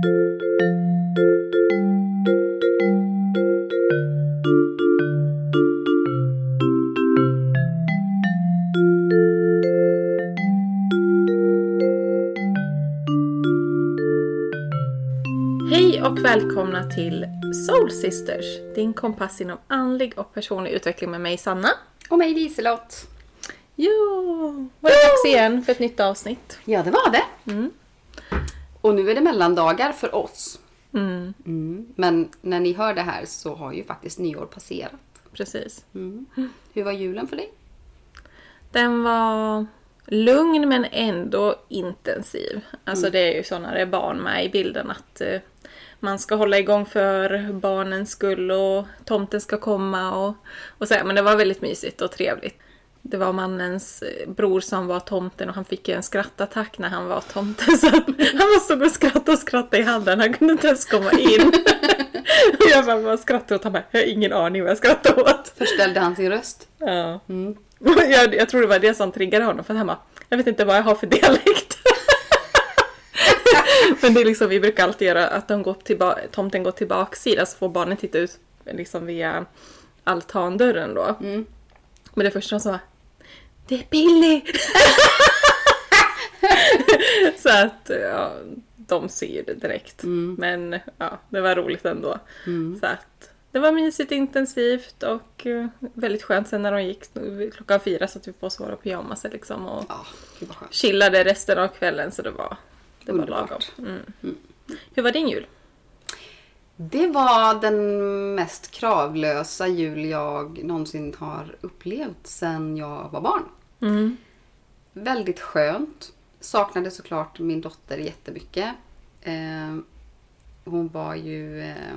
Hej och välkomna till Soul Sisters, din kompass inom andlig och personlig utveckling med mig Sanna. Och mig Liselott. Jo, var det dags igen för ett nytt avsnitt. Ja, det var det. Mm. Och nu är det mellandagar för oss. Mm, Mm. Men när ni hör det här så har ju faktiskt nyår passerat. precis. Mm. Hur var julen för dig? Den var lugn men ändå intensiv. Alltså det är ju så när det är barn med i bilden att eh, man ska hålla igång för barnens skull och tomten ska komma och, och så här. Men det var väldigt mysigt och trevligt. Det var mannens eh, bror som var tomten och han fick ju en skrattattack när han var tomten. Så han var stod och skrattade och skrattade i hallen. Han kunde inte ens komma in. Och jag bara, bara skrattade åt. Han bara, jag har ingen aning vad jag skrattar åt. Förställde han sin röst? Ja. Mm. Jag, jag tror det var det som triggade honom för han bara, jag vet inte vad jag har för dialekt. Men det är liksom, vi brukar alltid göra att de går tillba- tomten går till baksidan så får barnen titta ut liksom via altandörren då. Mm. Men det första han sa Det är Billy! så att ja, de ser ju det direkt. Mm. Men ja, det var roligt ändå. Mm. Så att det var mysigt intensivt och eh, väldigt skönt sen när de gick klockan fyra satt vi på oss våra pyjamaser liksom och Ja, chillade resten av kvällen så det var, det var lagom. Mm. Hur var din jul? Det var den mest kravlösa jul jag någonsin har upplevt sedan jag var barn. Mm. Väldigt skönt. Saknade såklart min dotter jättemycket. Eh, hon var ju eh,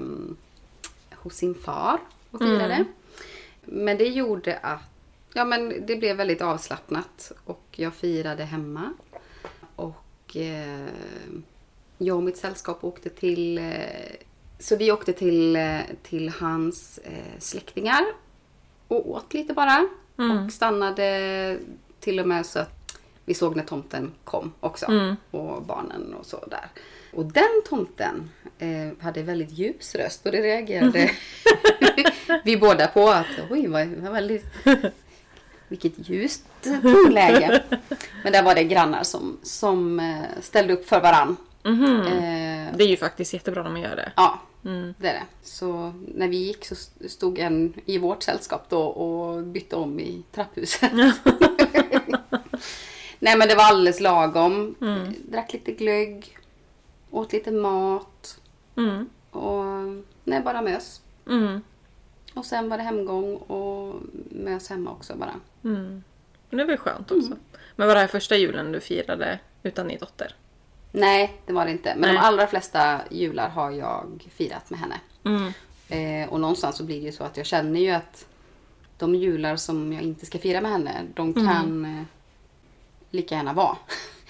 hos sin far och firade. Mm. Men det gjorde att ja, men det blev väldigt avslappnat och jag firade hemma. Och eh, jag och mitt sällskap åkte till eh, så vi åkte till, eh, till hans eh, släktingar och åt lite bara. Mm. Och stannade till och med så att vi såg när tomten kom också. Mm. Och barnen och så där. Och den tomten eh, hade väldigt ljus röst och det reagerade vi båda på. att Oj, vad, vad väldigt... Vilket ljust tonläge. Men där var det grannar som, som eh, ställde upp för varann. Mhm. Eh, Det är ju faktiskt jättebra när man gör det. ja, Mm. det är det. Så när vi gick så stod en i vårt sällskap då och bytte om i trapphuset. Nej men det var alldeles lagom. Mm. Drack lite glögg. Åt lite mat. Mm. Och nej, bara mös. Mm. Och sen var det hemgång och mös hemma också bara. Mm. Det var skönt också. Men var det här första julen du firade utan din dotter? Nej, det var det inte. Men Nej. de allra flesta jular har jag firat med henne. Mm. Eh, och någonstans så blir det ju så att jag känner ju att de jular som jag inte ska fira med henne, de kan eh, lika gärna vara.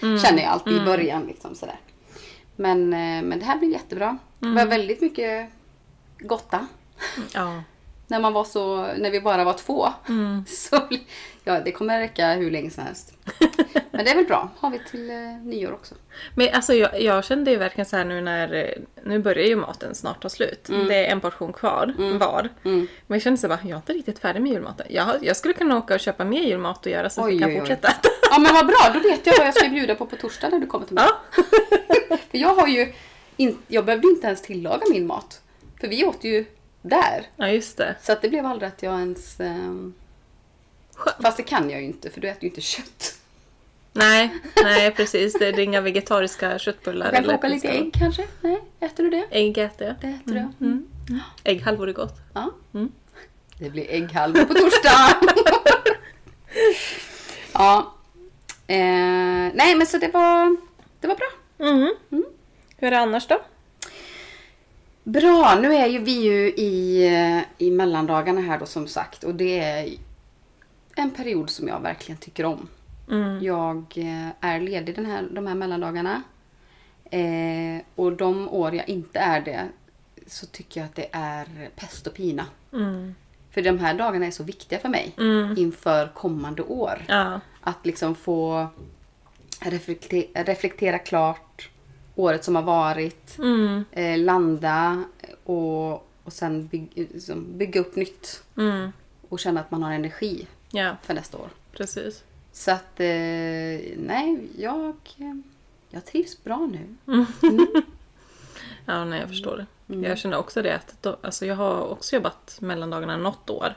känner jag alltid i början. Liksom, sådär. Men, eh, men det här blev jättebra. Det var väldigt mycket gotta. Ja. När, man var så, när vi bara var två. Så, ja, det kommer räcka hur länge som helst. Men det är väl bra. Har vi till eh, nyår också. Men alltså jag, jag kände ju verkligen så här nu när, eh, nu börjar ju maten snart ta slut. Det är en portion kvar var. Mm. Men jag kände så här, bara, jag är inte riktigt färdig med julmaten. Jag, jag skulle kunna åka och köpa mer julmat och göra så att vi Oj, kan oj, oj. fortsätta äta. Ja men vad bra, då vet jag vad jag ska bjuda på på torsdag när du kommer till mig. Ja. För jag har ju in, jag behövde inte ens tillaga min mat. För vi åt ju där. ja, just det. Så att det blev aldrig att jag ens... ehm, Skönt. fast det kan jag ju inte för du äter ju inte kött. Nej, nej precis. Det är inga vegetariska köttbullar. Jag kan koka lite ägg kanske? Nej, äter du det? Ägg äter jag. Det äter du? Mm. Ägghalvor är gott. Ja. Mm. Det blir ägghalvor på torsdag. ja. Eh, nej men så det var, det var bra. Mm. Hur är det annars då? Bra, nu är ju vi ju i, i mellandagarna här då som sagt och det är en period som jag verkligen tycker om. Mm. Jag eh, är ledig den här, de här mellandagarna. Eh, och de år jag inte är det så tycker jag att det är pest och pina. Mm. För de här dagarna är så viktiga för mig Mm. inför kommande år. Ja. Att liksom få reflektera, reflektera klart året som har varit. Mm, Eh, landa och, och sen bygg, liksom bygga upp nytt. mm, Och känna att man har energi ja, för nästa år. precis. Så att, eh, nej, jag, jag trivs bra nu. Ja, nej, jag förstår det. Mm. Jag känner också det att då, alltså jag har också jobbat mellandagarna något år.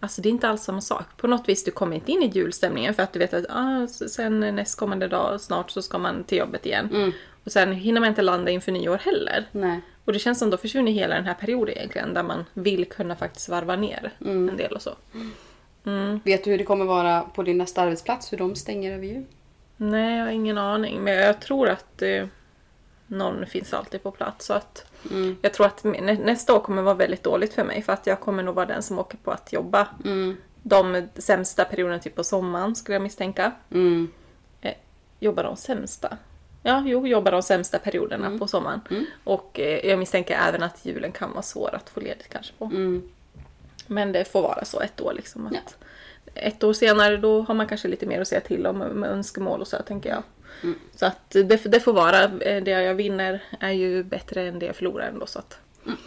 Alltså det är inte alls samma sak. På något vis, du kommer inte in i julstämningen för att du vet att ah, sen nästkommande dag snart så ska man till jobbet igen. Mm. Och sen hinner man inte landa inför nyår heller. Nej. Och det känns som då försvinner hela den här perioden egentligen där man vill kunna faktiskt varva ner en del och så. Mm. Vet du hur det kommer vara på din nästa arbetsplats? Hur de stänger över jul? Nej, jag har ingen aning. Men jag tror att eh, någon finns alltid på plats. Så att Mm. jag tror att nä- nästa år kommer vara väldigt dåligt för mig. För att jag kommer nog vara den som åker på att jobba Mm. de sämsta perioderna, typ på sommaren skulle jag misstänka. Mm. Jobba de sämsta? Ja, jo, jobba de sämsta perioderna på sommaren. Och eh, jag misstänker även att julen kan vara svår att få ledigt kanske på. Men det får vara så ett år liksom. Ja. Ett år senare då har man kanske lite mer att säga till om med, önskemål och så tänker jag. Mm. Så att det, det får vara. eh, Det jag vinner är ju bättre än det jag förlorar ändå så att. Mm.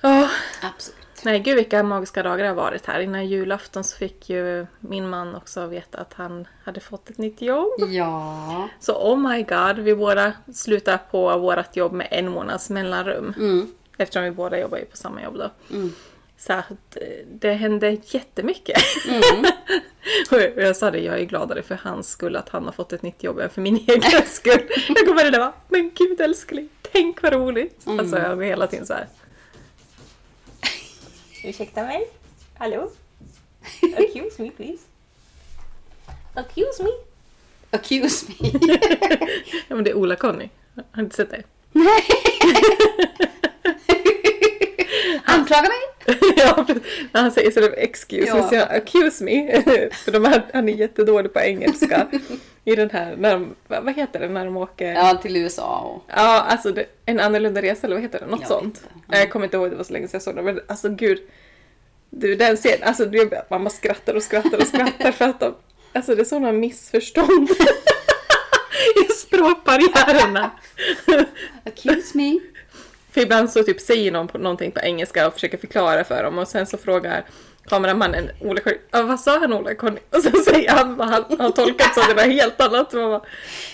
Ja, Absolut. nej gud vilka magiska dagar det har varit här. Innan julafton så fick ju min man också veta att han hade fått ett nytt jobb. Ja. Så oh my god, vi båda slutar på vårt jobb med en månads mellanrum. Mm. Eftersom vi båda jobbar ju på samma jobb då. Mm. Så att eh, det hände jättemycket. Mm. och jag sa det, jag är gladare för hans skull att han har fått ett nytt jobb än för min egen skull. Jag kommer det där va, men gud älskling, tänk vad roligt. Mm. Alltså jag går hela tiden så här. Ursäkta mig? Hallå? Accuse me please. Accuse me. Accuse me. Ja men det är Ola-Conny. Har du inte sett det? Anklaga mig. ja, han säger sådär excuse Ja. me, säger accuse me. För de här, han är jättedålig på engelska. I den här, när de, vad heter det när de åker? Ja, Ja, till USA och... alltså det, en annorlunda resa eller vad heter det? Något Jag sånt. inte. Jag kommer inte ihåg, det var så länge sedan jag såg det. Men alltså gud. Du, den scenen, alltså du, man bara skrattar och skrattar och skrattar för att de, alltså det är sådana missförstånd. I språkbarriärerna. Accuse me. För ibland så typ säger någon på, någonting på engelska och försöker förklara för dem och sen så frågar kameramannen Ola Conny, "Ja, vad sa han Ola Conny? Och så säger han vad han har tolkat så det var helt annat. Man bara,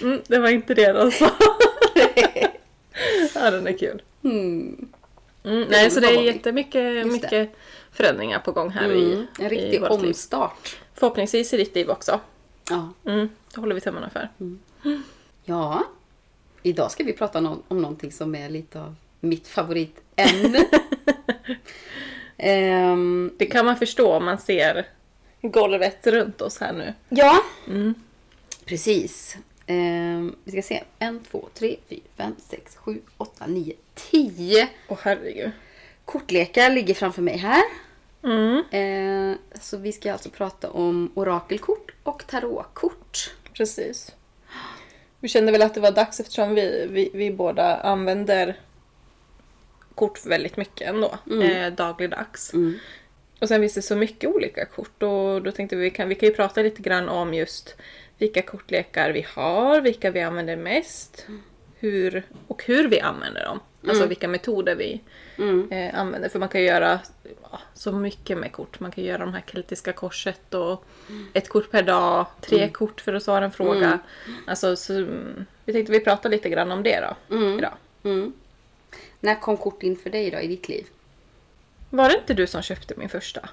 mm, det var inte det de sa. ja, den är kul. Mm. Mm, nej, så det är jättemycket Just det. mycket förändringar på gång här Mm. i, En i riktig liv. omstart. Förhoppningsvis i ditt liv också. Ja. Mm, det håller vi tummarna för. ja. Idag ska vi prata om, om någonting som är lite av mitt favoritämne. Ehm, Det kan man förstå om man ser golvet runt oss här nu. ja, Mm. precis. Ehm, vi ska se. En, två, tre, fyra, fem, sex, sju, åtta, nio, tio Åh herregud. kortlekar ligger framför mig här. Mm. Ehm, så vi ska alltså prata om orakelkort och tarotkort. Precis. Vi kände väl att det var dags eftersom vi, vi, vi båda använder kort väldigt mycket ändå. Eh, dagligdags. Mm. Och sen finns det så mycket olika kort och då tänkte vi vi kan, vi kan ju prata lite grann om just vilka kortlekar vi har, vilka vi använder mest hur, och hur vi använder dem. Alltså vilka metoder vi Mm. eh, använder. För man kan ju göra ja, så mycket med kort. Man kan göra de här keltiska korset och ett kort per dag, tre kort för att svara en fråga. Alltså, så, mm, vi tänkte vi prata lite grann om det då, Mm. idag. Mm. När kom kort in för dig då i ditt liv? Var det inte du som köpte min första?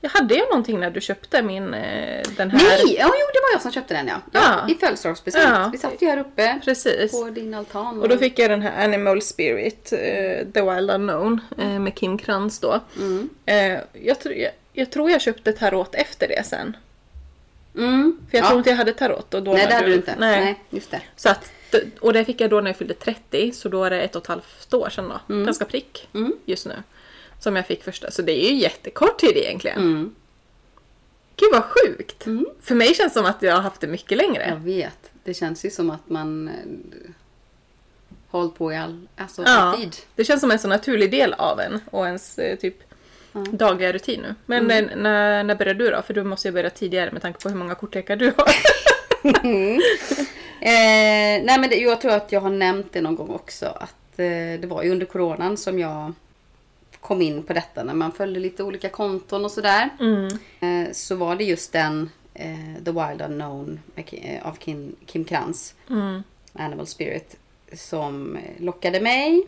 Jag hade ju någonting när du köpte min, eh, den här. Nej! Ja, jo, det var jag som köpte den ja. ja, Ja. I födelsedagspresent. Ja. Vi satt ju här uppe Precis. på din altan. Och då fick jag den här Animal Spirit, eh, The Wild Unknown, eh, med Kim Krantz då. Mm. Eh, jag, tror- jag, jag tror jag köpte tarot efter det sen. Mm. För jag ja. tror inte jag hade tarot. Och då Nej, det hade du inte. Nej. Nej, just det. Så att, och det fick jag då när jag fyllde 30, så då är det ett och ett halvt år sedan då. Ganska prick Mm. just nu. Som jag fick första. Så det är ju jättekort tid egentligen. Mm. Gud vad sjukt! Mm. För mig känns det som att jag har haft det mycket längre. Jag vet. Det känns ju som att man eh, hållit på i all, alltså, Ja. alltid. Det känns som en så naturlig del av en och ens eh, typ Ja. dagliga rutin nu. Men Mm. eh, när, när började du då? För du måste ju börja tidigare med tanke på hur många kortlekar du har. Eh, nej men det, jag tror att jag har nämnt det någon gång också. Att eh, det var ju under coronan som jag kom in på detta. När man följde lite olika konton och sådär. Mm. Eh, så var det just den eh, The Wild Unknown eh, av Kim, Kim Krantz. Mm. Animal Spirit. Som lockade mig.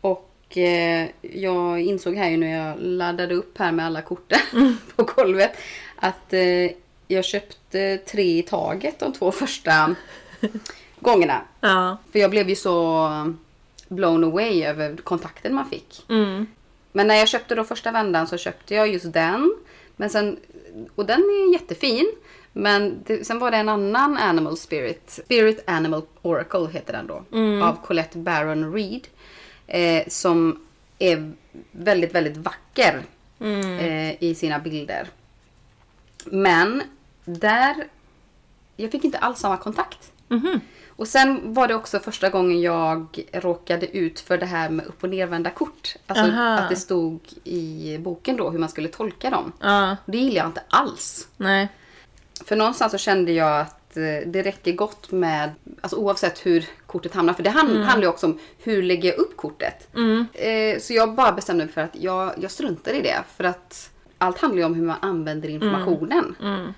Och eh, jag insåg här ju när jag laddade upp här med alla korten på golvet. Att jag köpte tre i taget de två första gångerna. Ja. För jag blev ju så blown away över kontakten man fick. Mm. Men när jag köpte då första vändan så köpte jag just den. Men sen, och den är jättefin. Men det, sen var det en annan Animal Spirit. Spirit Animal Oracle heter den då. Av Colette Baron Reed. Eh, som är väldigt, väldigt vacker eh, i sina bilder. Men där, jag fick inte alls samma kontakt. Mhm. Och sen var det också första gången jag råkade ut för det här med upp och nervända kort. Alltså Aha. att det stod i boken då hur man skulle tolka dem. Ja. Det gillar jag inte alls. Nej. För någonstans så kände jag att eh, det räcker gott med, alltså oavsett hur kortet hamnar. För det hand, handlar ju också om hur lägger jag upp kortet. Eh, så jag bara bestämde mig för att jag, jag struntar i det. För att allt handlar ju om hur man använder informationen. Eh,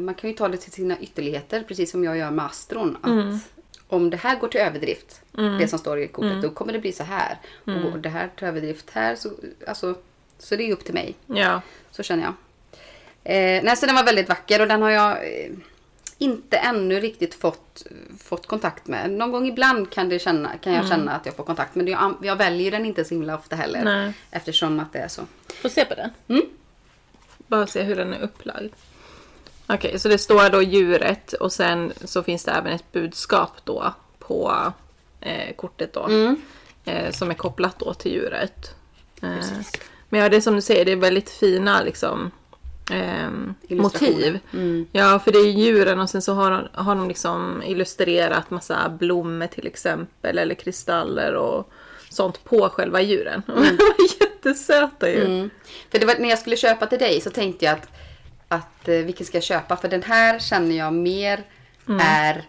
man kan ju ta det till sina ytterligheter, precis som jag gör med astron. Att Om det här går till överdrift, det som står i kortet, då kommer det bli så här. Och går det här till överdrift här, så, alltså, så det är upp till mig. Ja. Så känner jag. Eh, nej, så den var väldigt vacker och den har jag eh, inte ännu riktigt fått, fått kontakt med. Någon gång ibland kan, det känna, kan jag känna att jag får kontakt. Men jag, jag väljer den inte så himla ofta heller. Nej. Eftersom att det är så. Får se på den. Mm. Bara se hur den är upplagd. Okej, så det står då djuret och sen så finns det även ett budskap då på eh, kortet då. Mm. Eh, som är kopplat då till djuret. Eh, men ja, det är som du säger, det är väldigt fina liksom ehm, motiv. Mm. Ja, för det är djuren och sen så har de, har de liksom illustrerat massa blommor till exempel eller kristaller och sånt på själva djuren. Var jättesöta ju. Mm. För det var, när jag skulle köpa till dig så tänkte jag att, att eh, vilken ska jag köpa? För den här känner jag mer är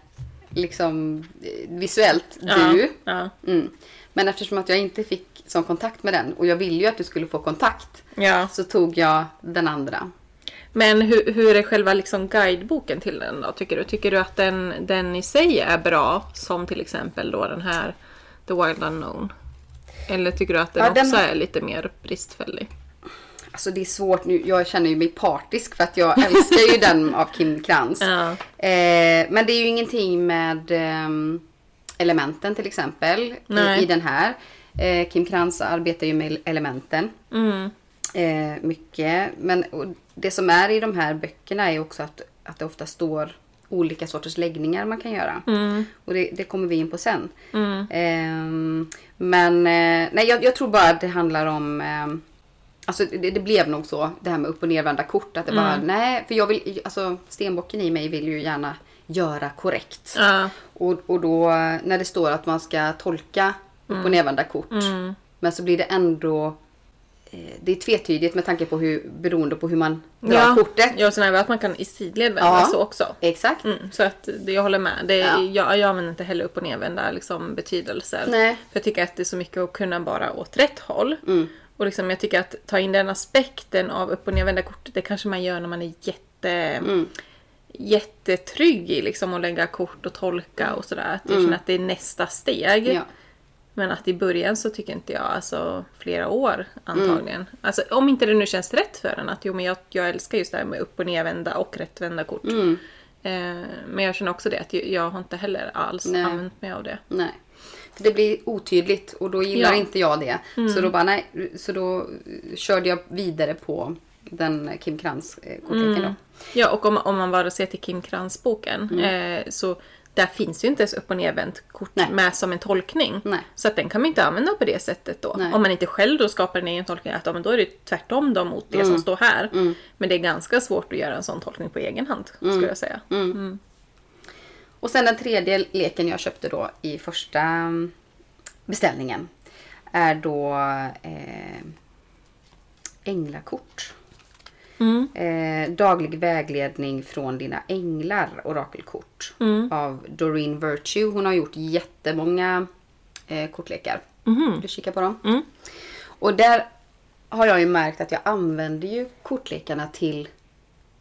liksom eh, visuellt du. Ja, Mm. Men eftersom att jag inte fick sån kontakt med den och jag ville ju att du skulle få kontakt. ja. Så tog jag den andra. Men hur, hur är själva liksom guideboken till den då, tycker du? Tycker du att den, den i sig är bra, som till exempel då den här The Wild Unknown? Eller tycker du att den Ja, den också är lite mer bristfällig? Alltså det är svårt nu. Jag känner ju mig partisk för att jag älskar ju den av Kim Krantz. Ja. Eh, men det är ju ingenting med ehm, elementen till exempel i, i den här. Eh, Kim Krantz arbetar ju med elementen. Mm. Eh, mycket. Men det som är i de här böckerna är också att, att det ofta står olika sorters läggningar man kan göra. Mm. Och det, det kommer vi in på sen. Mm. Ehm, men eh, nej, jag, jag tror bara att det handlar om... alltså det, det blev nog så, det här med upp och nervända kort. Att det bara, nej, för jag vill... Alltså stenbocken i mig vill ju gärna göra korrekt. Ja. Och, och då när det står att man ska tolka upp och nervända kort. Mm. Men så blir det ändå... eh, Det är tvetydigt med tanke på hur, beroende på hur man drar Ja. kortet. Ja, sen det att man kan i sidled vända Ja. så också. Exakt. Mm, så att det, jag håller med. Det, Ja. jag, jag använder inte heller upp och nervända liksom, betydelser. Nej. För jag tycker att det är så mycket att kunna bara åt rätt håll. Mm. Och liksom, jag tycker att ta in den aspekten av upp och nervända kortet, det kanske man gör när man är jätte, Mm. jättetrygg i liksom, att lägga kort och tolka och sådär. Att jag känner att det är nästa steg. Mm. Ja. Men att i början så tycker inte jag, alltså flera år antagligen. Alltså om inte det nu känns rätt för en att jo men jag, jag älskar just det här med upp och nervända och rättvända kort. Mm. Eh, men jag känner också det att jag, jag har inte heller alls Nej. använt mig av det. Nej. Det blir otydligt och då gillar Ja. inte jag det. Så då bara nej. Så då eh, körde jag vidare på den Kim Krantz eh, kortleken då. Ja och om, om man bara ser till Kim Krantz-boken eh, så där finns ju inte ens upp och nervänt kort Mm. Nej. med som en tolkning. Nej. Så att den kan man inte använda på det sättet då. Nej. Om man inte själv då skapar en egen tolkning, att, ja, men då är det tvärtom då mot det Mm. som står här. Men det är ganska svårt att göra en sån tolkning på egen hand, Mm. skulle jag säga. Och sen den tredje leken jag köpte då i första mm, beställningen. Är då eh, änglakort. Eh, daglig vägledning från dina änglar, orakelkort. Av Doreen Virtue. Hon har gjort jättemånga eh, kortlekar. Vill du kika på dem? Och där har jag ju märkt att jag använder ju kortlekarna till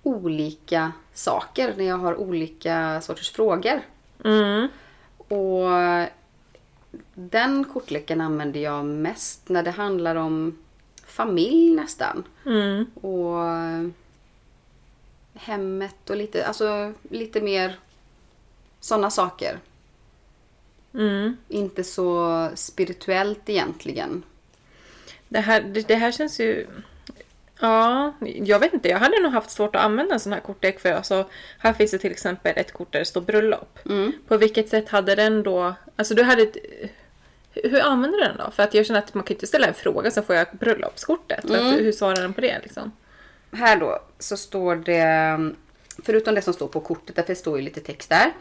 olika saker när jag har olika sorters frågor. Mm. Och den kortleken använder jag mest när det handlar om familj nästan. Mm. Och hemmet och lite, alltså, lite mer sådana saker. Mm. Inte så spirituellt egentligen. Det, här, det, det här känns ju... Ja, jag vet inte. Jag hade nog haft svårt att använda en sån här kortlek för alltså, här finns det till exempel ett kort där det står bröllop. Mm. På vilket sätt hade den då... Alltså du hade ett, hur, använder du den då? För att jag känner att man kan inte ställa en fråga så får jag bröllopskortet. Mm. att, hur svarar den på det liksom? Här då så står det, förutom det som står på kortet, därför det står ju lite text där.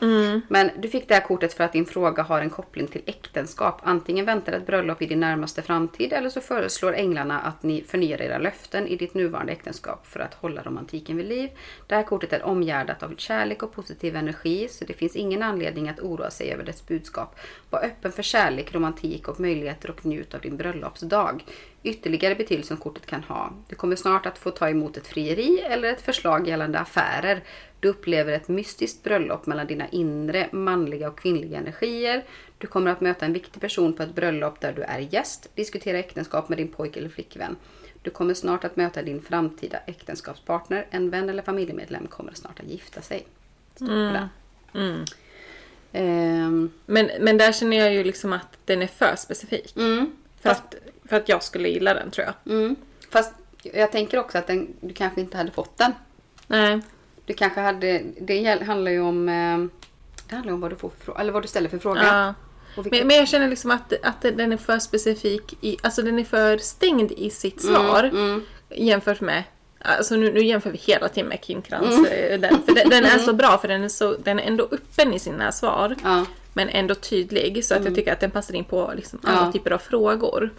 Men du fick det här kortet för att din fråga har en koppling till äktenskap. Antingen väntar ett bröllop i din närmaste framtid eller så föreslår änglarna att ni förnyar era löften i ditt nuvarande äktenskap för att hålla romantiken vid liv. Det här kortet är omgärdat av kärlek och positiv energi så det finns ingen anledning att oroa sig över dess budskap. Var öppen för kärlek, romantik och möjligheter och njut av din bröllopsdag. Ytterligare betydelse som kortet kan ha. Du kommer snart att få ta emot ett frieri eller ett förslag gällande affärer. Du upplever ett mystiskt bröllop mellan dina inre manliga och kvinnliga energier. Du kommer att möta en viktig person på ett bröllop där du är gäst. Diskutera äktenskap med din pojke eller flickvän. Du kommer snart att möta din framtida äktenskapspartner. En vän eller familjemedlem kommer snart att gifta sig. Den. Mm. Ehm, Men, men där känner jag ju liksom att den är för specifik. mm. För, att, för att jag skulle gilla den tror jag. Mm. Fast jag tänker också att den, du kanske inte hade fått den. Nej. Du kanske hade, det handlar ju om, eh, det handlar om vad du, får för eller vad du ställer för fråga. Ja. Men, men jag känner liksom att, att den är för specifik, i, alltså den är för stängd i sitt svar mm. jämfört med Alltså nu, nu jämför vi hela tiden med Kim Krans. eh, Den, för den, den är så bra för den är, så, den är ändå öppen i sina svar. Ja. Men ändå tydlig så att jag tycker att den passar in på liksom alla Ja. typer av frågor.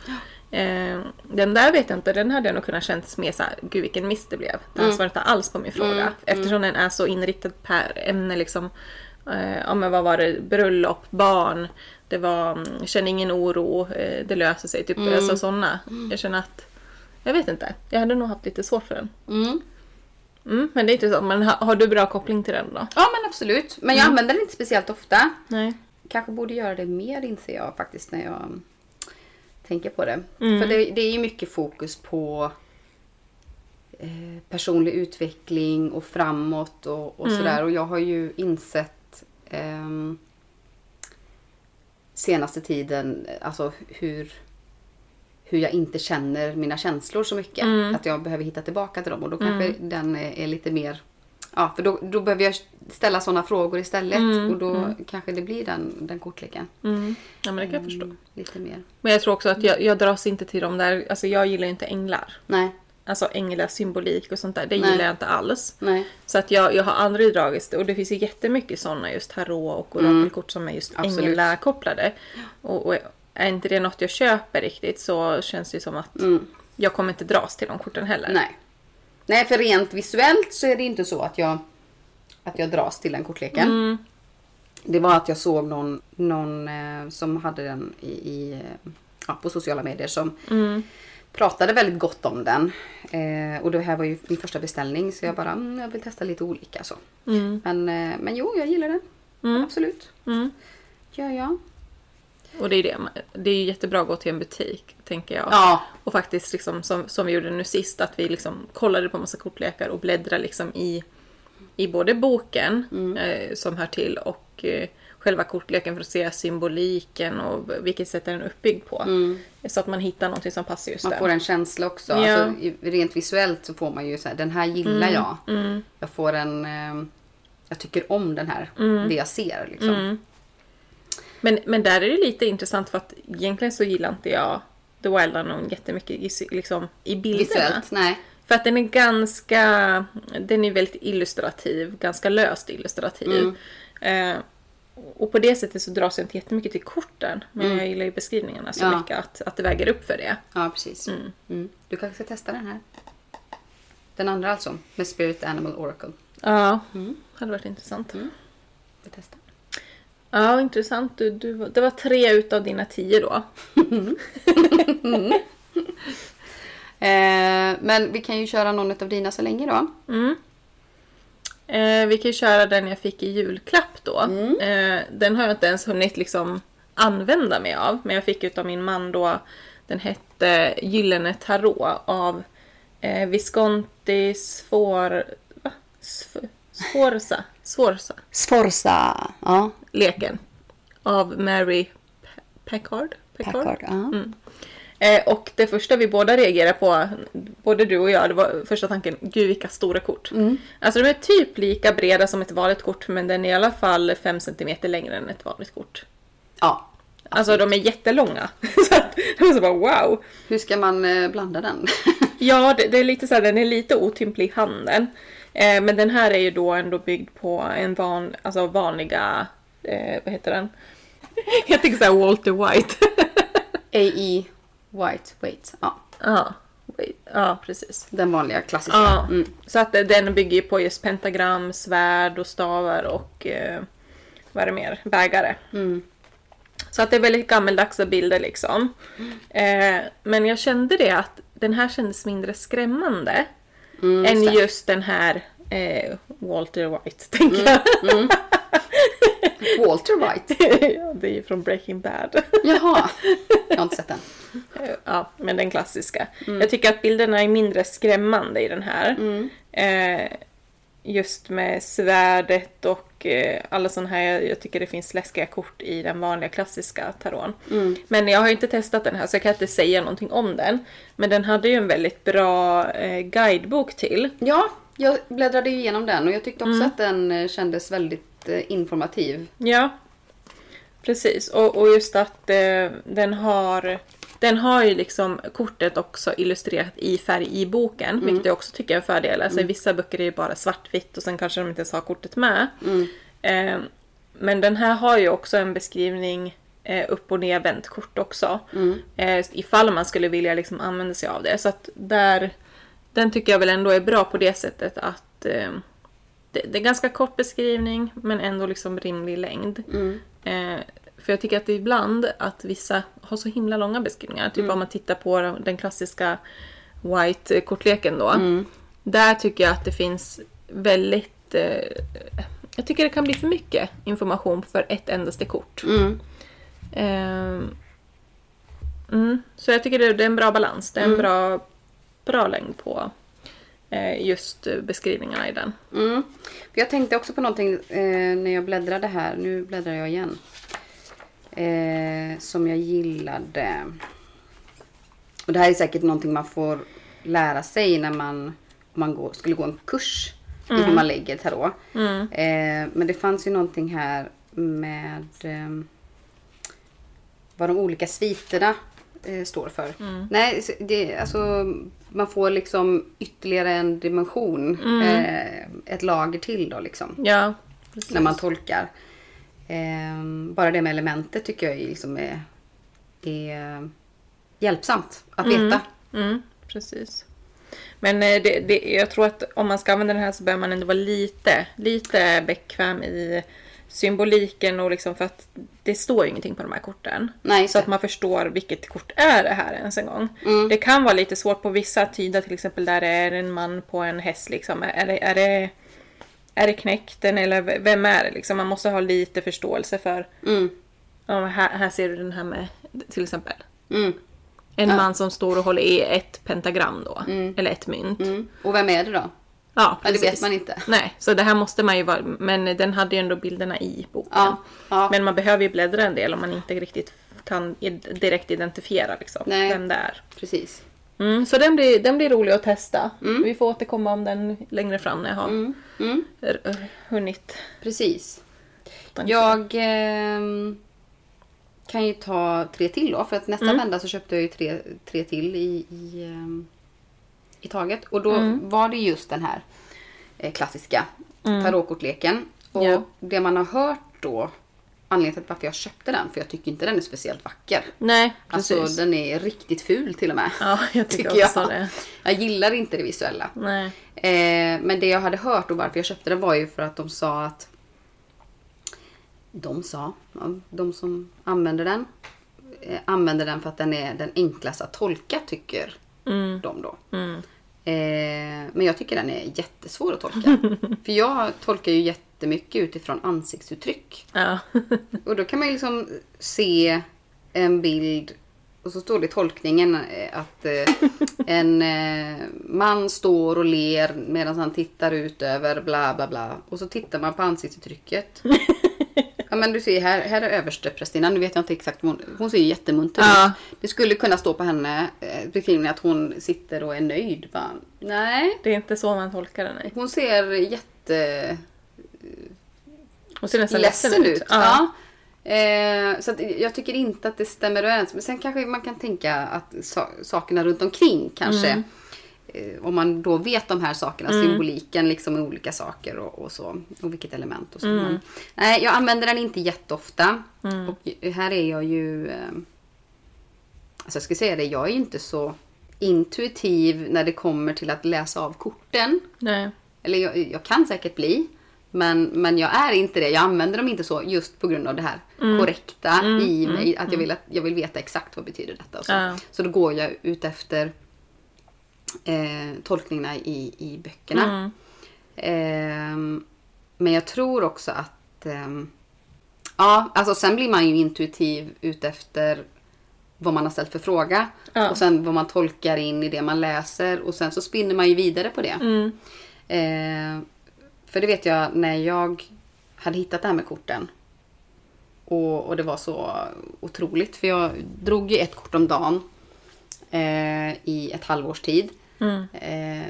Eh, den där vet jag inte, den hade jag nog kunnat kännas mer såhär, gud vilken miss det blev. Den svarade inte alls på min fråga. Eftersom den är så inriktad per ämne liksom. Eh, ja men vad var det, bröllop, barn, det var, mm, känn ingen oro, eh, det löser sig. Typ alltså sådana. Jag känner att, jag vet inte, jag hade nog haft lite svårt för den. Mm. Mm, men det är intressant, men har, har du bra koppling till den då? ja men absolut. Men jag använder den inte speciellt ofta. Nej. Kanske borde göra det mer inser jag faktiskt när jag tänker på det. Mm. För det, det är ju mycket fokus på eh, personlig utveckling och framåt och, och Mm. sådär. Och jag har ju insett ehm, senaste tiden alltså hur, hur jag inte känner mina känslor så mycket. Mm. Att jag behöver hitta tillbaka till dem och då kanske den är, är lite mer Ja, för då, då behöver jag ställa sådana frågor istället Mm, och då kanske det blir den, den kortleken. Mm. Ja men det kan jag förstå. Mm, lite mer. Men jag tror också att jag, jag dras inte till de där, alltså jag gillar inte änglar. Nej, Alltså änglsymbolik och sånt där, det Nej. gillar jag inte alls. nej. Så att jag, jag har aldrig dragits och det finns ju jättemycket sådana just tarot och orakelkort som är just Mm. Änglakopplade. Och, och är inte det något jag köper riktigt så känns det som att Mm. jag kommer inte dras till de korten heller. Nej. Nej, för rent visuellt så är det inte så att jag, att jag dras till den kortleken. Mm. Det var att jag såg någon, någon eh, som hade den i, i, eh, ja, på sociala medier som Mm. pratade väldigt gott om den. Eh, och det här var ju min första beställning så jag bara, mm, jag vill testa lite olika så. Mm. Men, eh, men jo, jag gillar den. Mm. Absolut. Mm. Gör jag. Och det är det. Det är ju jättebra att gå till en butik, tänker jag. Ja. Och faktiskt liksom som, som vi gjorde nu sist, att vi liksom kollade på massa kortlekar och bläddrade liksom i, i både boken Mm. eh, som hör till och eh, själva kortleken för att se symboliken och vilket sätt är den uppbyggd på. Så att man hittar någonting som passar just Mm. Man får en känsla också. Ja. Alltså, rent visuellt så får man ju så här, den här gillar jag. Mm. Jag får en... Eh, jag tycker om den här. Det jag ser liksom. Mm. Men, men där är det lite intressant för att egentligen så gillar inte jag The Wild Unknown jättemycket liksom, i bilderna. Visuellt, nej. För att den är ganska, den är väldigt illustrativ, ganska löst illustrativ. Mm. Eh, och på det sättet så dras jag inte jättemycket till korten. Men jag gillar ju beskrivningarna så Mm. Ja. mycket att, att det väger upp för det. Ja, precis. Mm. Du kanske ska testa den här. Den andra alltså, med Spirit Animal Oracle. Ja, hade varit intressant. Vi testar. Ja, intressant. Du, du, det var tre utav dina tio då. Eh, men vi kan ju köra någon av dina så länge då. Mm. Eh, vi kan ju köra den jag fick i julklapp då. Eh, den har jag inte ens hunnit liksom använda mig av. Men jag fick utav min man då. Den hette Gyllene Tarot av eh, Visconti Sfor... Va? Sf- Sforza. Sforza. Sforza. Ja, Leken. Av Mary P- Packard. Packard. Ja. Eh, och det första vi båda reagerade på, både du och jag, det var första tanken, gud vilka stora kort. Alltså de är typ lika breda som ett vanligt kort men den är i alla fall 5 cm längre än ett vanligt kort. ja. Alltså de är jättelånga. så att, det var så bara wow. Hur ska man eh, blanda den? Ja, det, det är lite så här, den är lite otymplig i handen. Eh, men den här är ju då ändå byggd på en van, alltså vanliga, eh, vad heter den? Jag tänker såhär Walter White. A.E. White Wait. Ja, ja, precis. den vanliga klassiska. Ja, Mm. så att den bygger på just pentagram, svärd och stavar och eh, vad är det mer? Bägare. Mm. Så att det är väldigt gammeldagsa bilder liksom. Eh, men jag kände det att den här kändes mindre skrämmande Mm, än just det. just den här eh, Walter White, tänker jag. Mm. Walter White. ja, det är ju från Breaking Bad. Jaha, jag har inte sett den. Ja, men den klassiska. Mm. Jag tycker att bilderna är mindre skrämmande i den här. Eh, just med svärdet och eh, alla sådana här. Jag, tycker det finns läskiga kort i den vanliga klassiska taron. Mm. Men jag har inte testat den här så jag kan inte säga någonting om den. Men den hade ju en väldigt bra eh, guidebok till. Ja, jag bläddrade ju igenom den och jag tyckte också att den eh, kändes väldigt eh, informativ. Ja, precis. Och, och just att eh, den har den har ju liksom kortet också illustrerat i färg i boken, vilket jag också tycker är en fördel. Alltså i vissa böcker är det bara svartvitt och sen kanske de inte ens har kortet med. Eh, men den här har ju också en beskrivning eh, upp och nervänt kort också. Eh, ifall man skulle vilja liksom använda sig av det. Så att där, den tycker jag väl ändå är bra på det sättet att eh, det, det är ganska kort beskrivning men ändå liksom rimlig längd. Eh, för jag tycker att ibland att vissa har så himla långa beskrivningar. Typ om man tittar på den klassiska White-kortleken då. Där tycker jag att det finns väldigt... Eh, jag tycker det kan bli för mycket information för ett endaste kort. Mm. Mm, så jag tycker det, det är en bra balans. Det är en bra, bra längd på eh, just eh, beskrivningarna i den. Mm. För jag tänkte också på någonting eh, när jag bläddrade här. Nu bläddrar jag igen. Eh, som jag gillade. Och det här är säkert någonting man får lära sig när man, om man går, skulle gå en kurs i hur man lägger tarot. Eh, men det fanns ju någonting här med eh, vad de olika sviterna eh, står för. Nej, så det, alltså, man får liksom ytterligare en dimension. Eh, ett lager till då liksom. Ja, precis. När man tolkar. Eh, bara det med elementet tycker jag är, liksom är, är hjälpsamt att veta. Mm, precis. Men eh, det, det, jag tror att om man ska använda den här så behöver man ändå vara lite, lite bekväm i symboliken och liksom för att det står ju ingenting på de här korten. Nej, så att man förstår vilket kort är det här ens en gång. Mm. Det kan vara lite svårt på vissa att tyda till exempel där det är en man på en häst liksom. Är är det, är det knäkten eller vem är det liksom? Man måste ha lite förståelse för Mm. Ja, här, här ser du den här med till exempel Mm. en man som står och håller i ett pentagram då. Eller ett mynt. Mm. Och vem är det då? Ja, Ja, det vet man inte. Nej, så det här måste man ju vara. Men den hade ju ändå bilderna i boken. Ja, ja. Men man behöver ju bläddra en del om man inte riktigt kan direkt identifiera liksom, Nej. vem det är. Precis. Mm, så den blir, den blir rolig att testa. Vi får återkomma om den längre fram när jag har Mm. r- hunnit. Precis. Jag ehm, kan ju ta tre till då. För att nästa vända så köpte jag ju tre, tre till i, i, ehm, i taget. Och då var det just den här eh, klassiska tarotkortleken. Och Ja. det man har hört då anledningen till varför jag köpte den. För jag tycker inte den är speciellt vacker. Nej, precis. Alltså den är riktigt ful till och med. Ja, jag tycker, tycker också jag. det. Jag gillar inte det visuella. Nej. Eh, men det jag hade hört och varför jag köpte den var ju för att de sa att... De sa, de som använder den. Eh, använder den för att den är den enklaste att tolka tycker Mm. de då. Mm. Eh, men jag tycker den är jättesvår att tolka. för jag tolkar ju jättemycket utifrån ansiktsuttryck. Ja. Och då kan man ju liksom se en bild och så står det i tolkningen eh, att eh, en eh, man står och ler medan han tittar ut över bla bla bla. Och så tittar man på ansiktsuttrycket. Ja men du ser här, här är översteprästinnan. Nu vet jag inte exakt. Hon, hon ser ju jättemunter Ja. ut. Det skulle kunna stå på henne eh, beskrivningen att hon sitter och är nöjd. Bara, nej. Det är inte så man tolkar den. Nej. Hon ser jätte Hon ser nästan ledsen ut. Ja. Ja. Eh, så jag tycker inte att det stämmer överens. Men sen kanske man kan tänka att sa- sakerna runt omkring kanske. Mm. Eh, om man då vet de här sakerna, symboliken liksom med olika saker och, och så. Och vilket element och så. Mm. Men, nej, jag använder den inte jätteofta. Och här är jag ju... Eh, alltså jag ska säga det, jag är inte så intuitiv när det kommer till att läsa av korten. Nej. Eller jag, jag kan säkert bli. Men, men jag är inte det. Jag använder dem inte så just på grund av det här Mm. korrekta i mig. Att jag vill, att jag vill veta exakt vad betyder detta. Och så. Ja. så då går jag ut efter eh, tolkningarna i, i böckerna. Mm. Ehm, men jag tror också att... ehm, ja, alltså sen blir man ju intuitiv utefter vad man har ställt för fråga. Ja. Och sen vad man tolkar in i det man läser. Och sen så spinner man ju vidare på det. Mm. Eh, för det vet jag när jag hade hittat det här med korten. Och, och det var så otroligt. För jag drog ju ett kort om dagen. Eh, I ett halvårs tid. Mm. Eh,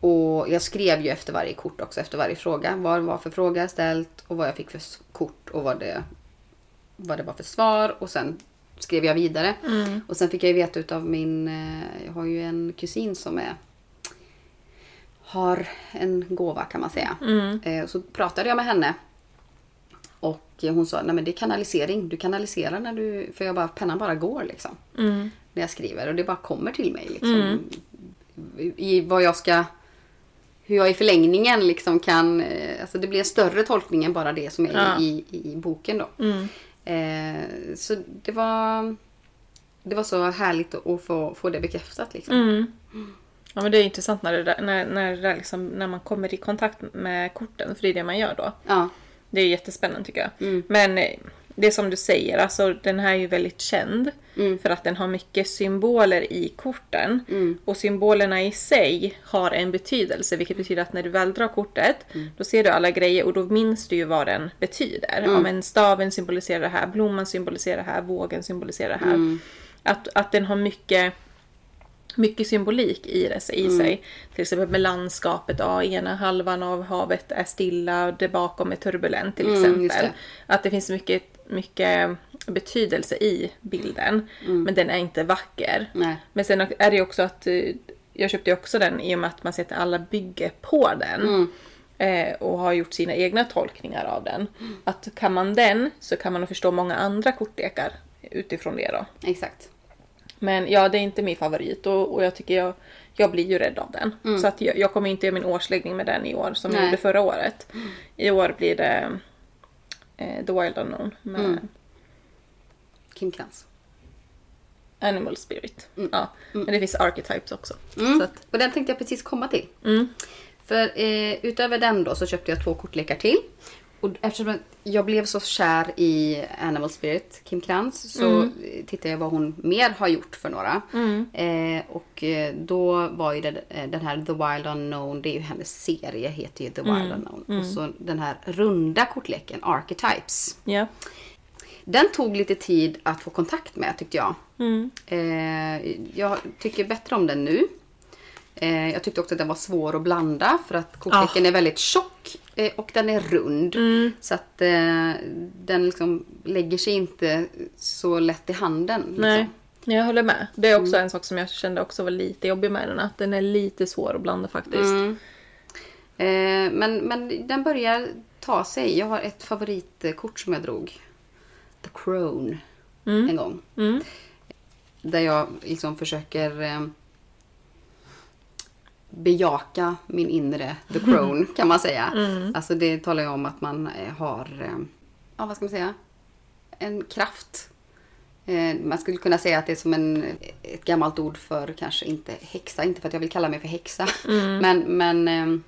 och jag skrev ju efter varje kort också, efter varje fråga. Vad det var för fråga ställt och vad jag fick för kort och vad det, vad det var för svar. Och sen skrev jag vidare. Mm. Och sen fick jag ju veta utav min, eh, jag har ju en kusin som är har en gåva kan man säga. Mm. Eh, Så pratade jag med henne. Och hon sa, nej men det är kanalisering. Du kanaliserar när du, för jag bara, pennan bara går liksom. Mm. När jag skriver och det bara kommer till mig liksom. I vad jag ska, hur jag i förlängningen liksom kan, eh, alltså det blir en större tolkning än bara det som är Ja. i, i boken då. Mm. Eh, så det var, det var så härligt att att få, få det bekräftat liksom. Ja men det är intressant när, det när, när, det liksom, när man kommer i kontakt med korten, för det är det man gör då. Ja. Det är jättespännande tycker jag. Mm. Men eh, det som du säger, alltså den här är ju väldigt känd. Mm. För att den har mycket symboler i korten. Mm. Och symbolerna i sig har en betydelse. Vilket betyder att när du väl drar kortet, Mm. då ser du alla grejer och då minns du ju vad den betyder. Mm. Ja, men staven symboliserar det här, blomman symboliserar det här, vågen symboliserar det här. Mm. Att, att den har mycket mycket symbolik i, det, i Mm. sig. Till exempel med landskapet, ja, ena halvan av havet är stilla, det bakom är turbulent till Mm, exempel. det. Att det finns mycket, mycket betydelse i bilden. Men den är inte vacker. Nej. Men sen är det också att eh, jag köpte också den i och med att man ser att alla bygger på den. Mm. Eh, och har gjort sina egna tolkningar av den. Att kan man den så kan man förstå många andra kortlekar utifrån det då. Exakt. Men ja, det är inte min favorit och, och jag tycker jag, jag blir ju rädd av den. Så att jag, jag kommer inte göra min årsläggning med den i år som jag Nej. gjorde förra året. I år blir det eh, The Wild Unknown med Kim Krantz. Animal Spirit. Ja, Men det finns Archetypes också. Mm. Att, Och den tänkte jag precis komma till. mm, För eh, utöver den då så köpte jag två kortlekar till. Och eftersom jag blev så kär i Animal Spirit, Kim Krantz, så eh, tittade jag vad hon mer har gjort för några. Eh, och eh, då var ju det, eh, den här The Wild Unknown, det är ju hennes serie, heter ju The Wild Unknown. Och så den här runda kortleken, Archetypes. ja. Den tog lite tid att få kontakt med tyckte jag. Mm. Eh, jag tycker bättre om den nu. Eh, jag tyckte också att den var svår att blanda för att kortleken är väldigt tjock eh, och den är rund. Mm. Så att eh, den liksom lägger sig inte så lätt i handen. Liksom. Nej, jag håller med. Det är också en sak som jag kände också var lite jobbig med den. Att den är lite svår att blanda faktiskt. Mm. Eh, men, men den börjar ta sig. Jag har ett favoritkort som jag drog. The Crown en gång. Mm. Där jag liksom försöker eh, bejaka min inre The Crown kan man säga. Alltså det talar ju om att man eh, har, eh, ja vad ska man säga, en kraft. Eh, man skulle kunna säga att det är som en, ett gammalt ord för kanske inte häxa, inte för att jag vill kalla mig för häxa. Men, men eh,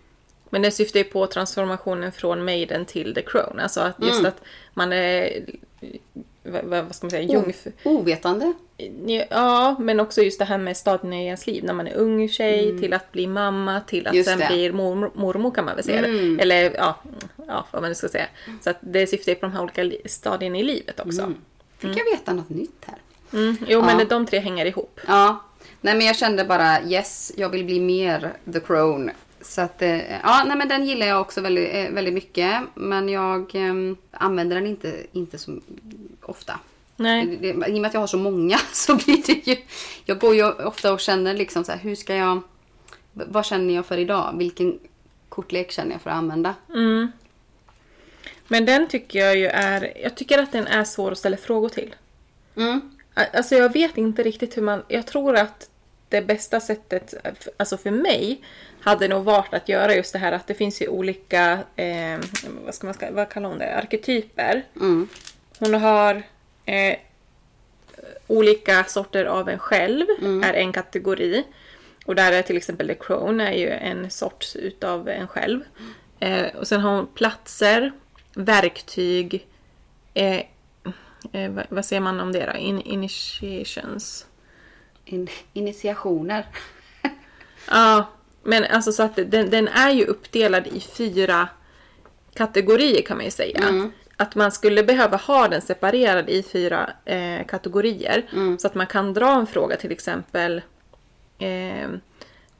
Men det syftar ju på transformationen från Maiden till The Crown. Alltså att just Mm. att man är... Vad, ska man säga? Jungfru. ovetande. Ja, men också just det här med stadien i ens liv. När man är ung tjej till att bli mamma till att Mm. Just sen det. bli mormor, mormor kan man väl säga Mm. Eller ja, ja, vad man nu ska säga. Så att det syftar på de här olika li- stadierna i livet också. Fick jag veta något nytt här? Mm. Jo, men Ja. de tre hänger ihop. Ja, nej men jag kände bara yes, jag vill bli mer The Crown. Så att, eh, ja, nej men den gillar jag också väldigt, eh, väldigt mycket. Men jag eh, använder den inte, inte så ofta. Nej. Det- det- I och med att jag har så många så blir det ju... Jag går ju ofta och känner liksom så här, hur ska jag... Vad känner jag för idag? Vilken kortlek känner jag för att använda? Mm. Men den tycker jag ju är... Jag tycker att den är svår att ställa frågor till. Mm. Alltså jag vet inte riktigt hur man... Jag tror att det bästa sättet, alltså för mig, hade nog varit att göra just det här att det finns ju olika, eh, vad ska man vad kallar hon det, arketyper. Mm. Hon har eh, olika sorter av en själv, är en kategori. Och där är till exempel The Crown är ju en sorts utav en själv. Eh, och sen har hon platser, verktyg, eh, eh, vad, vad säger man om det då? In, initiations. In, initiationer. Ja, men alltså så att den, den är ju uppdelad i fyra kategorier kan man ju säga. Att man skulle behöva ha den separerad i fyra eh, kategorier. Så att man kan dra en fråga till exempel. Eh,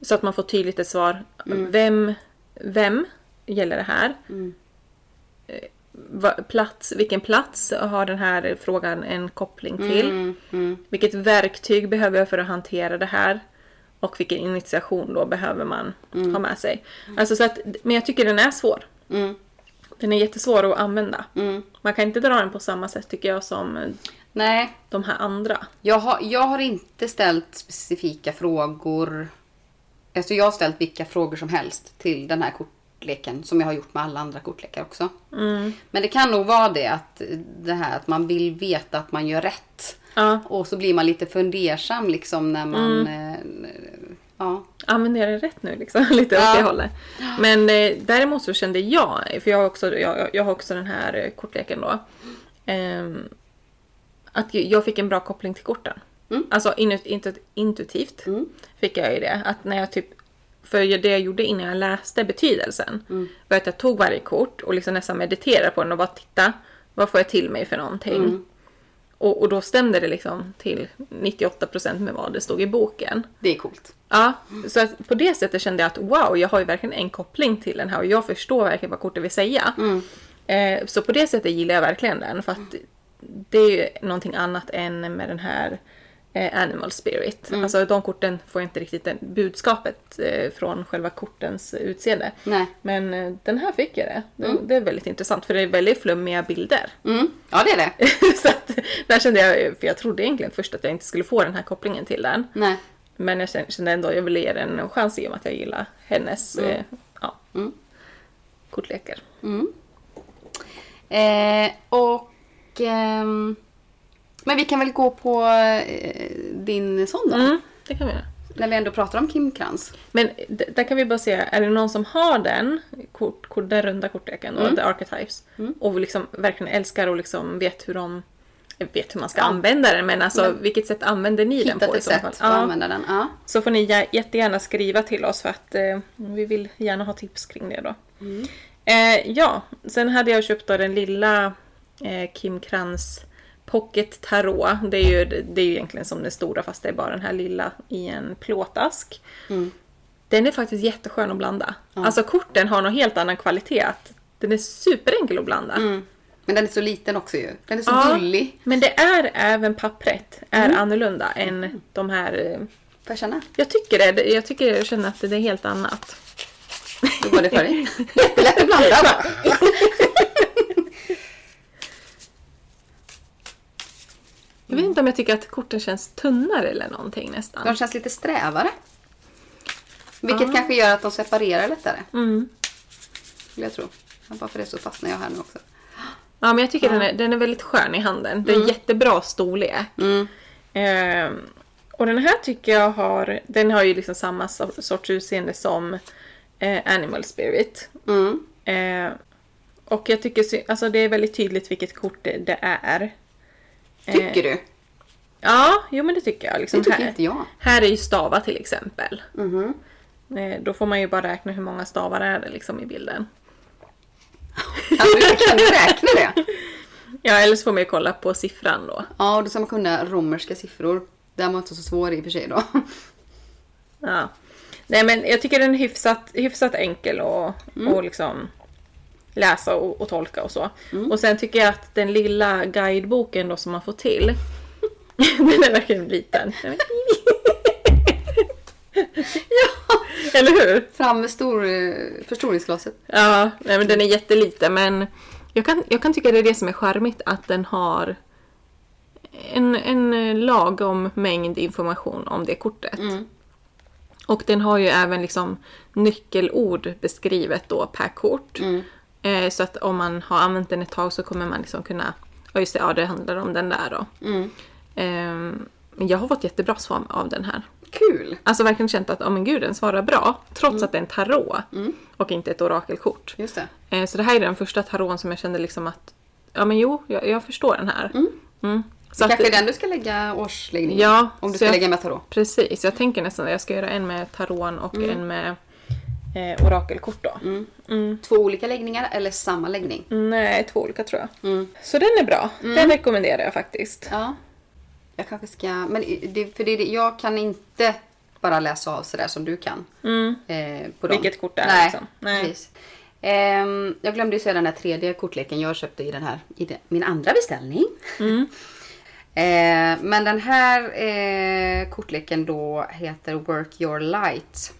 så att man får tydligt ett svar. Vem, vem gäller det här? Eh, va, plats, vilken plats har den här frågan en koppling till? Mm, mm, Vilket verktyg behöver jag för att hantera det här? Och vilken initiation då behöver man ha med sig? Alltså så att, men jag tycker den är svår. mm, Den är jättesvår att använda. mm. Man kan inte dra den på samma sätt tycker jag som Nej, de här andra. Jag har, jag har inte ställt specifika frågor. Alltså jag har ställt vilka frågor som helst till den här kortleken som jag har gjort med alla andra kortlekar också. Mm. Men det kan nog vara det att det här att man vill veta att man gör rätt. Ja, Och så blir man lite fundersam liksom när man... Mm. Eh, ja. använder jag det rätt nu liksom? Lite åt Ja. det hållet. Men eh, däremot så kände jag, för jag har också, jag, jag har också den här eh, kortleken då. ehm, att jag fick en bra koppling till korten. Mm. Alltså inut, intu, intuitivt Mm. fick jag ju det. Att när jag typ, för det jag gjorde innan jag läste betydelsen Mm. var att jag tog varje kort och liksom nästan mediterade på den och bara titta. Vad får jag till mig för någonting? Mm. Och, och då stämde det liksom till 98% med vad det stod i boken. Det är coolt. Ja, så att på det sättet kände jag att wow, jag har ju verkligen en koppling till den här och jag förstår verkligen vad kortet vill säga. Mm. Eh, så på det sättet gillar jag verkligen den för att det är ju någonting annat än med den här eh, Animal Spirit. Mm. Alltså de korten får inte riktigt det budskapet eh, från själva kortens utseende. Nej. Men eh, den här fick jag det. Det, det är väldigt intressant för det är väldigt flummiga bilder. Mm. Ja, det är det. så att där kände jag, för jag trodde egentligen först att jag inte skulle få den här kopplingen till den. Nej. Men jag kände- ändå att jag ville ge den en chans i och med att jag gillar hennes eh, ja, Mm. kortlekar. Eh, och... men vi kan väl gå på eh, din sån då? Mm, det kan vi göra. När vi ändå pratar om Kim Krans. Men d- där kan vi bara se, är det någon som har den, kort, kort, den runda kortleken, Mm. då, The Archetypes, och liksom verkligen älskar och liksom vet hur de vet hur man ska Ja. använda den, men alltså Men- vilket sätt använder ni den på ett sätt att Ja. använda den. Ja. Så får ni jä- jättegärna skriva till oss för att eh, vi vill gärna ha tips kring det då. Eh, ja, sen hade jag köpt då den lilla eh, Kim Krans Pocket Tarot. Det är, ju, det är ju egentligen som den stora fast det är bara den här lilla i en plåtask. Mm. Den är faktiskt jätteskön att blanda. Alltså korten har någon helt annan kvalitet. Den är superenkel att blanda. Mm. Men den är så liten också ju. Den är så Ja. gullig. Men det är även pappret är Mm. annorlunda än de här... eh, Får jag känna? Jag tycker det. Jag tycker jag känner att det är helt annat. Hur går det för dig? Jättelätt att blanda va? Jag vet inte om jag tycker att korten känns tunnare eller någonting nästan. De känns lite strävare. Vilket kanske gör att de separerar lättare. Mm. Skulle jag tro. Ja, Bara för det så fastnar jag här nu också. Ja men jag tycker den, är, den är väldigt skön i handen. Det är jättebra storlek. Mm. Ehm, och den här tycker jag har, den har ju liksom samma so- sorts utseende som eh, Animal Spirit. Mm. Eh, och jag tycker alltså det är väldigt tydligt vilket kort det, det är. Tycker du? Ja, jo men det tycker jag. Liksom Det tycker här, inte jag. här är ju stavar till exempel. Mhm. Eh, då får man ju bara räkna hur många stavar är det liksom i bilden. Kan du, kan du räkna det? Ja, eller så får man ju kolla på siffran då. Ja, och då ska man kunna romerska siffror. Den var inte så svår i och för sig då. Ja. Nej men jag tycker den är hyfsat, hyfsat enkel att Mm. och liksom läsa och, och tolka och så. Och sen tycker jag att den lilla guideboken då som man får till, den är verkligen liten. Är- Eller hur? Fram med stor, förstoringsglaset. Ja, nej, men den är jätteliten men jag kan, jag kan tycka det är det som är charmigt att den har en, en lagom mängd information om det kortet. Mm. Och den har ju även liksom nyckelord beskrivet då per kort. Mm. Eh, så att om man har använt den ett tag så kommer man liksom kunna, ja just det, ja det handlar om den där då. Mm. Ehm, men jag har fått jättebra svar av den här. Kul! Alltså verkligen känt att, oh men gud den svarar bra. Trots Mm. att det är en tarot. Och inte ett orakelkort. Just det. Eh, Så det här är den första taroten som jag kände liksom att, ja men jo, jag, jag förstår den här. Mm. Så Kanske att, är den du ska lägga årsläggning Ja, Om du ska jag- lägga med tarot. Precis, jag tänker nästan att jag ska göra en med taroten och Mm. en med eh, orakelkort då. Mm. Två olika läggningar eller samma läggning? Nej, två olika tror jag. Mm. Så den är bra. Den rekommenderar jag faktiskt. Ja. Jag kanske ska... Men det, för det, jag kan inte bara läsa av sådär som du kan. Mm. Eh, på dem. Vilket kort det är, Nej, liksom. Nej. precis. Ehm, jag glömde ju säga den här tredje kortleken jag köpte i den här, i den, min andra beställning. Mm. Eh, men den här eh, kortleken då heter Work Your Light.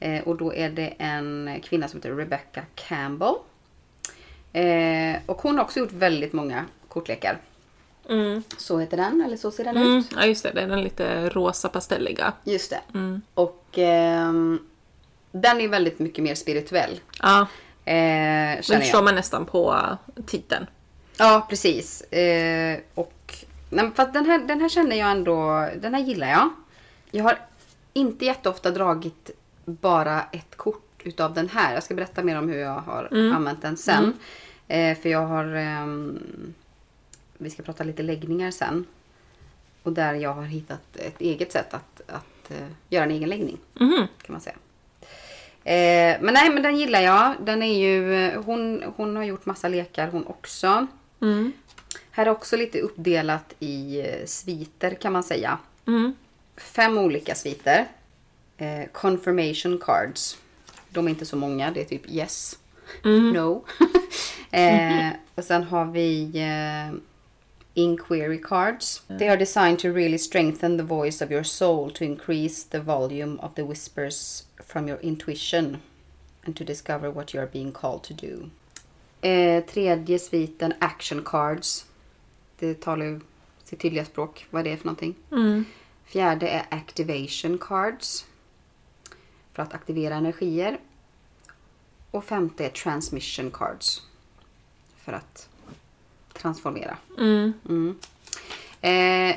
Eh, och då är det en kvinna som heter Rebecca Campbell. Eh, och hon har också gjort väldigt många kortlekar. Mm. Så heter den, eller så ser den Mm. ut. Ja just det, den är lite rosa pastelliga. Just det. Mm. Och ehm, den är väldigt mycket mer spirituell. Ja, Eh, det förstår man nästan på titeln. Ja, precis. Eh, och nej, fast den, här, den här känner jag ändå, den här gillar jag. Jag har inte jätteofta dragit bara ett kort utav den här. Jag ska berätta mer om hur jag har använt den sen. Eh, för jag har, ehm, vi ska prata lite läggningar sen. Och där jag har hittat ett eget sätt att, att eh, göra en egen läggning. Mhm. Kan man säga. Eh, men nej, men den gillar jag. Den är ju, eh, hon, hon har gjort massa lekar hon också. Mm. Här är också lite uppdelat i eh, sviter kan man säga. Mm. Fem olika sviter. Eh, confirmation cards. De är inte så många, det är typ yes, no. eh, och sen har vi eh, inquiry cards. They are designed to really strengthen the voice of your soul to increase the volume of the whispers from your intuition and to discover what you are being called to do. Eh, tredje sviten action cards. Det talar ju sitt tydliga språk vad det är för någonting. Mm. Fjärde är activation cards. För att aktivera energier. Och femte är transmission cards. För att transformera. Mm. Mm. Eh,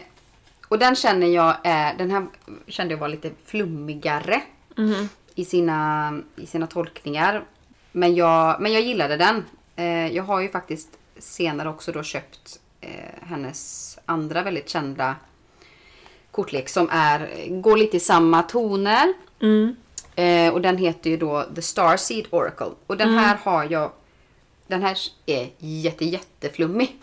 och den känner jag är, den här kände jag var lite flummigare Mhm. i, sina, i sina tolkningar. Men jag, men jag gillade den. Eh, jag har ju faktiskt senare också då köpt eh, hennes andra väldigt kända kortlek som är, går lite i samma toner. Mm. Eh, och den heter ju då The Starseed Oracle. Och den här har jag... Den här är jätte, jätteflummig.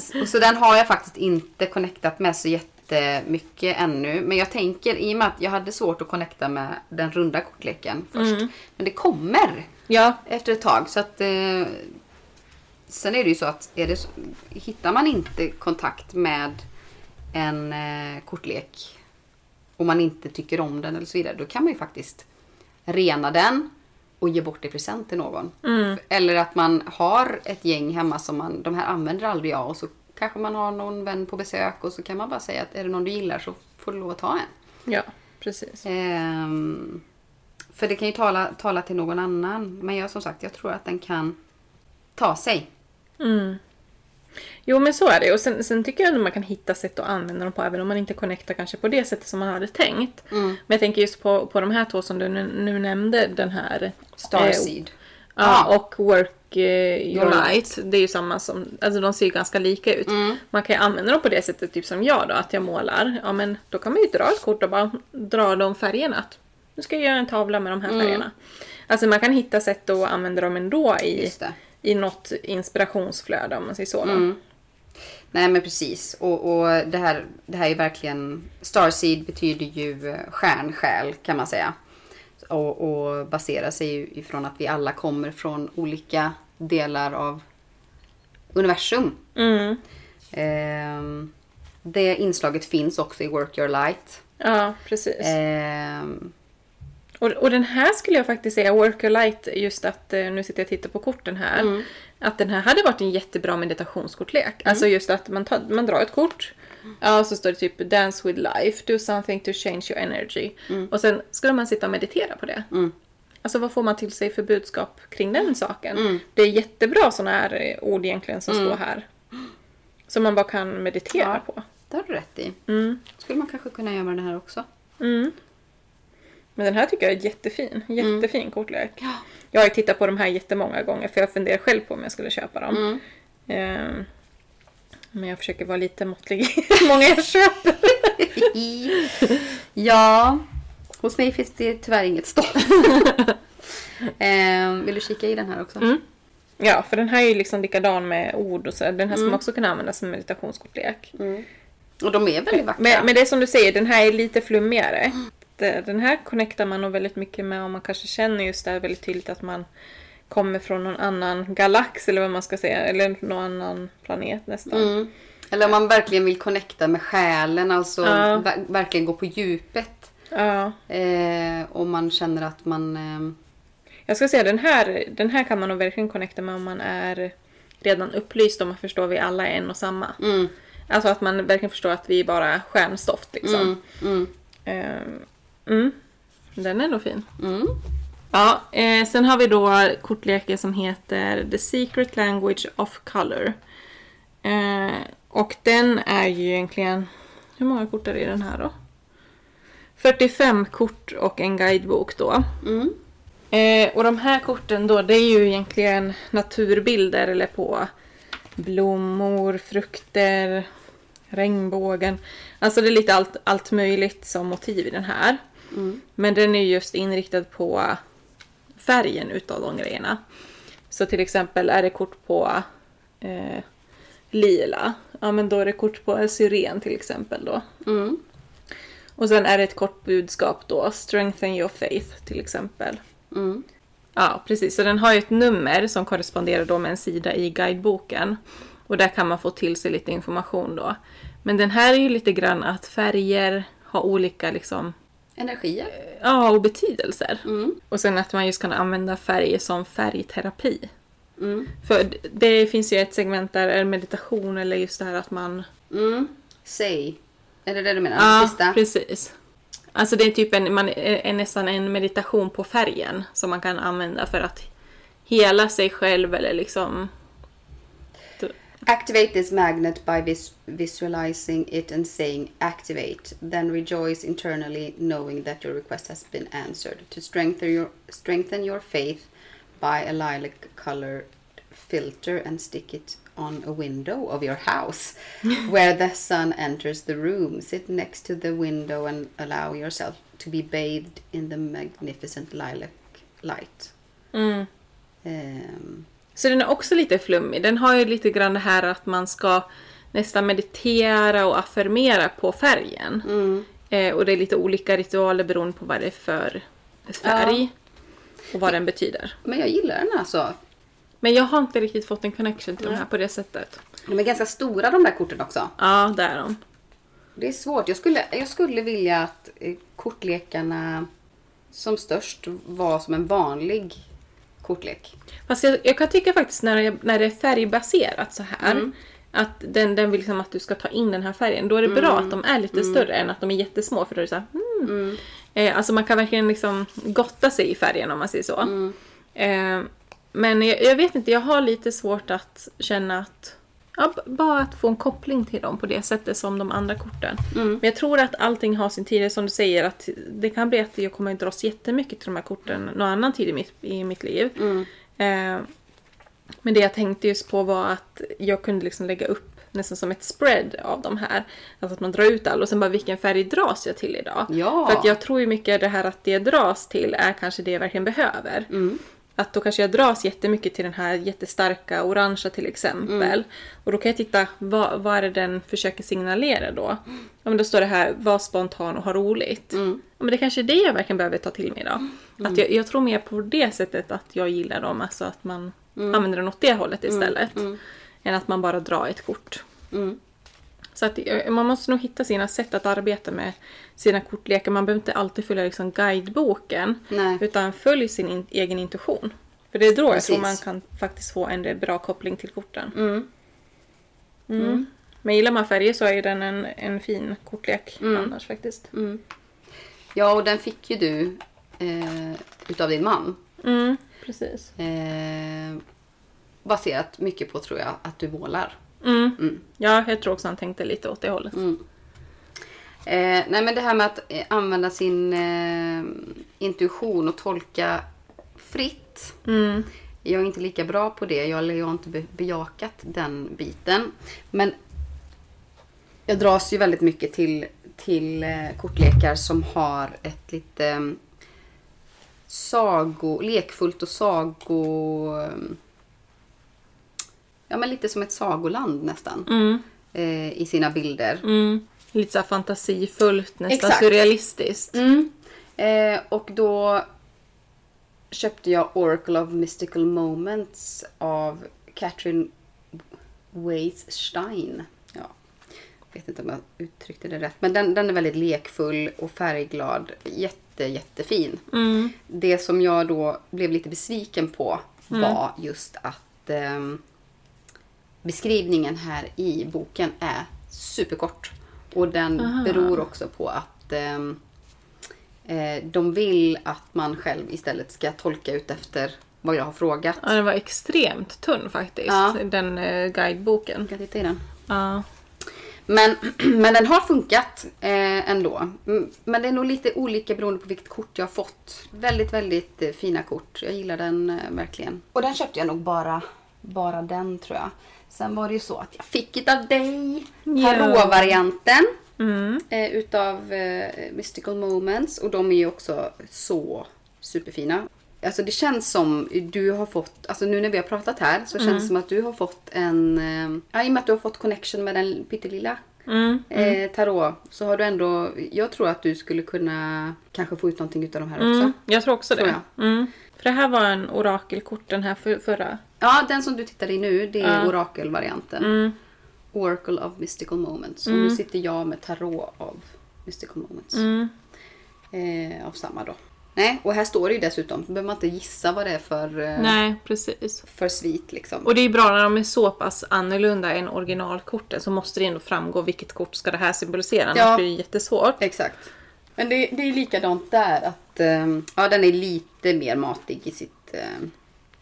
så, så den har jag faktiskt inte connectat med så jättemycket ännu. Men jag tänker, i och med att jag hade svårt att connecta med den runda kortleken först. Men det kommer Ja, efter ett tag. Så att... Eh, sen är det ju så att är det, hittar man inte kontakt med en eh, kortlek och man inte tycker om den eller så vidare, då kan man ju faktiskt rena den och ge bort i present till någon. Eller att man har ett gäng hemma som man, de här använder aldrig jag och så Kanske man har någon vän på besök och så kan man bara säga att är det någon du gillar så får du lov att ta en. Ja, precis. Ehm, för det kan ju tala, tala till någon annan. Men jag som sagt, jag tror att den kan ta sig. Mm. Jo men så är det. Och sen, sen tycker jag att man kan hitta sätt att använda dem på även om man inte connectar kanske på det sättet som man hade tänkt. Men jag tänker just på, på de här två som du nu, nu nämnde. Den här Starseed. Ja, och Work eh, Your Light. Det är ju samma som, alltså de ser ju ganska lika ut. Man kan ju använda dem på det sättet, typ som jag då, att jag målar. Ja men då kan man ju dra ett kort och bara dra de färgerna. Nu ska jag göra en tavla med de här färgerna. Alltså man kan hitta sätt att använda dem ändå i. i något inspirationsflöde om man säger så. Mm. Nej men precis. Och, och det, här, det här är verkligen... Starseed betyder ju eh, stjärnsjäl kan man säga. Och, och baserar sig ifrån att vi alla kommer från olika delar av universum. Mm. Ehm, det inslaget finns också i Work Your Light. Ja, precis. Ehm, Och, och den här skulle jag faktiskt säga, Work Your Light, just att eh, nu sitter jag och tittar på korten här. Mm. Att den här hade varit en jättebra meditationskortlek. Alltså just att man, tar, man drar ett kort. Ja, och så står det typ Dance with life, do something to change your energy. Och sen skulle man sitta och meditera på det. Mm. Alltså vad får man till sig för budskap kring den saken? Det är jättebra sådana här eh, ord egentligen som står här. Som man bara kan meditera Ja. på. det har du rätt i. Mm. Skulle man kanske kunna göra med den här också. Mm. Men den här tycker jag är jättefin. Jättefin kortlek. Ja. Jag har ju tittat på de här jättemånga gånger för jag funderar själv på om jag skulle köpa dem. Mm. Ehm, men jag försöker vara lite måttlig hur många jag köper. ja, hos mig finns det tyvärr inget stopp. Ehm, vill du kika i den här också? Mm. Ja, för den här är ju liksom likadan med ord och så. Den här Mm. ska man också kunna använda som meditationskortlek. Och de är väldigt vackra. Men, men det är som du säger, den här är lite flummigare. Det- Den här connectar man nog väldigt mycket med om man kanske känner just det här väldigt tydligt att man kommer från någon annan galax eller vad man ska säga. Eller någon annan planet nästan. Mm. Eller om man verkligen vill connecta med själen, alltså Ja. ver- verkligen gå på djupet. Ja. Eh, om man känner att man... ehm, Jag ska säga den här, den här kan man nog verkligen connecta med om man är redan upplyst och man förstår att vi alla är en och samma. mm, Alltså att man verkligen förstår att vi är bara stjärnstoft liksom. mm, mm, Ehm, mm. Den är nog fin. mm. Ja, eh, sen har vi då kortleken som heter The Secret Language of Color. Eh, och den är ju egentligen... Hur många kort är det i den här då? 45 kort och en guidebok då. Mm. Eh, och de här korten då, det är ju egentligen naturbilder eller på blommor, frukter, regnbågen. Alltså det är lite allt, allt möjligt som motiv i den här. Mm. Men den är just inriktad på färgen utav de grejerna. Så till exempel är det kort på eh, lila, ja men då är det kort på syren till exempel då. Mm. Och sen är det ett kort budskap då, strengthen your faith till exempel. Mm. Ja, precis. Så den har ju ett nummer som korresponderar då med en sida i guideboken. Och där kan man få till sig lite information då. Men den här är ju lite grann att färger har olika liksom, Energier. ja, och betydelser. Mm. Och sen att man just kan använda färger som färgterapi. Mm. För det finns ju ett segment där är meditation eller just det här att man... Mm. Säg. Är det det du menar? Ja, Det sista? precis. Alltså det är typ en, man, är nästan en meditation på färgen som man kan använda för att hela sig själv eller liksom... Activate this magnet by vis- visualizing it and saying activate. Then rejoice internally knowing that your request has been answered. To strengthen your strengthen your faith, buy a lilac colored filter and stick it on a window of your house where the sun enters the room. Sit next to the window and allow yourself to be bathed in the magnificent lilac light. Mm. Ehm, Så den är också lite flummig. Den har ju lite grann det här att man ska nästan meditera och affirmera på färgen. mm. Eh, och det är lite olika ritualer beroende på vad det är för färg. Och vad den betyder. Men jag gillar den alltså. Men jag har inte riktigt fått en connection till de här på det sättet. De är ganska stora de där korten också. Ja, det är de. Det är svårt. Jag skulle, jag skulle vilja att eh, kortlekarna som störst var som en vanlig kortlek. Fast jag, jag kan tycka faktiskt när det, när det är färgbaserat så här. Mm. att den, den vill liksom att du ska ta in den här färgen. Då är det bra att de är lite större än att de är jättesmå för då är det så här, hmm. eh, Alltså man kan verkligen liksom gotta sig i färgen om man säger så. Eh, men jag, jag vet inte, jag har lite svårt att känna att Ja, bara att få en koppling till dem på det sättet som de andra korten. Men jag tror att allting har sin tid, som du säger, att det kan bli att jag kommer att dras jättemycket till de här korten någon annan tid i mitt, i mitt liv. Eh, men det jag tänkte just på var att jag kunde liksom lägga upp nästan som ett spread av de här. Alltså att man drar ut all och sen bara vilken färg dras jag till idag? Ja. För att jag tror ju mycket det här att det dras till är kanske det jag verkligen behöver. Att då kanske jag dras jättemycket till den här jättestarka orangea till exempel. Och då kan jag titta, vad, vad är det den försöker signalera då? Ja men då står det här, var spontan och ha roligt. Ja men det kanske är det jag verkligen behöver ta till mig då. Att jag, jag tror mer på det sättet att jag gillar dem, alltså att man använder den åt det hållet istället. Än att man bara drar ett kort. Mm. Så att eh, man måste nog hitta sina sätt att arbeta med sina kortlekar. Man behöver inte alltid följa liksom guideboken. Nej. Utan följ sin in, egen intuition. För det är då jag tror man kan faktiskt få en bra koppling till korten. Mm. Mm. Men gillar man färger så är den en, en fin kortlek Mm. annars faktiskt. Ja, och den fick ju du eh, utav din man. Mm, precis. Eh, baserat mycket på, tror jag, att du målar. Mm. Ja, jag tror också han tänkte lite åt det hållet. Mm. Eh, nej, men det här med att eh, använda sin eh, intuition och tolka fritt. Mm. Jag är inte lika bra på det. Jag, jag har inte be- bejakat den biten. Men jag dras ju väldigt mycket till, till eh, kortlekar som har ett lite eh, sago, lekfullt och sago... eh, Ja, men lite som ett sagoland nästan. Mm. Eh, I sina bilder. Mm. Lite så fantasifullt, nästan Exakt. surrealistiskt. Mm. Eh, och då köpte jag Oracle of Mystical Moments av Catherine Weisstein. Ja, vet inte om jag uttryckte det rätt. Men den, den är väldigt lekfull och färgglad. Jätte, jättefin. Mm. Det som jag då blev lite besviken på var just att ehm, beskrivningen här i boken är superkort. Och den Aha. beror också på att ehm, eh, de vill att man själv istället ska tolka ut efter vad jag har frågat. Ja, den var extremt tunn faktiskt, Ja. den eh, guideboken. Jag kan titta i den. Ja. Men, men den har funkat eh, ändå. Men det är nog lite olika beroende på vilket kort jag har fått. Väldigt, väldigt eh, fina kort. Jag gillar den eh, verkligen. Och den köpte jag nog bara, bara den tror jag. Sen var det ju så att jag fick utav dig tarot-varianten. Mm. Eh, utav eh, Mystical Moments. Och de är ju också så superfina. Alltså det känns som du har fått, alltså nu när vi har pratat här så känns det som att du har fått en, eh, ja i och med att du har fått connection med den pyttelilla Mm. eh, tarot så har du ändå, jag tror att du skulle kunna kanske få ut någonting utav de här också. Mm. Jag tror också Tror det. Mm. För det här var en orakelkort den här för, förra. Ja, den som du tittar i nu det är Ja. orakelvarianten. Mm. Oracle of Mystical Moments. Så nu sitter jag med tarot av Mystical Moments. Mm. Eh, av samma då. Nej, och här står det ju dessutom, behöver man inte gissa vad det är för, eh, Nej, precis. för svit liksom. Och det är bra när de är så pass annorlunda än originalkorten så måste det ändå framgå vilket kort ska det här symbolisera. Annars Ja. blir det jättesvårt. Exakt. Men det, det är likadant där att ehm, ja, den är lite mer matig i sitt... ehm,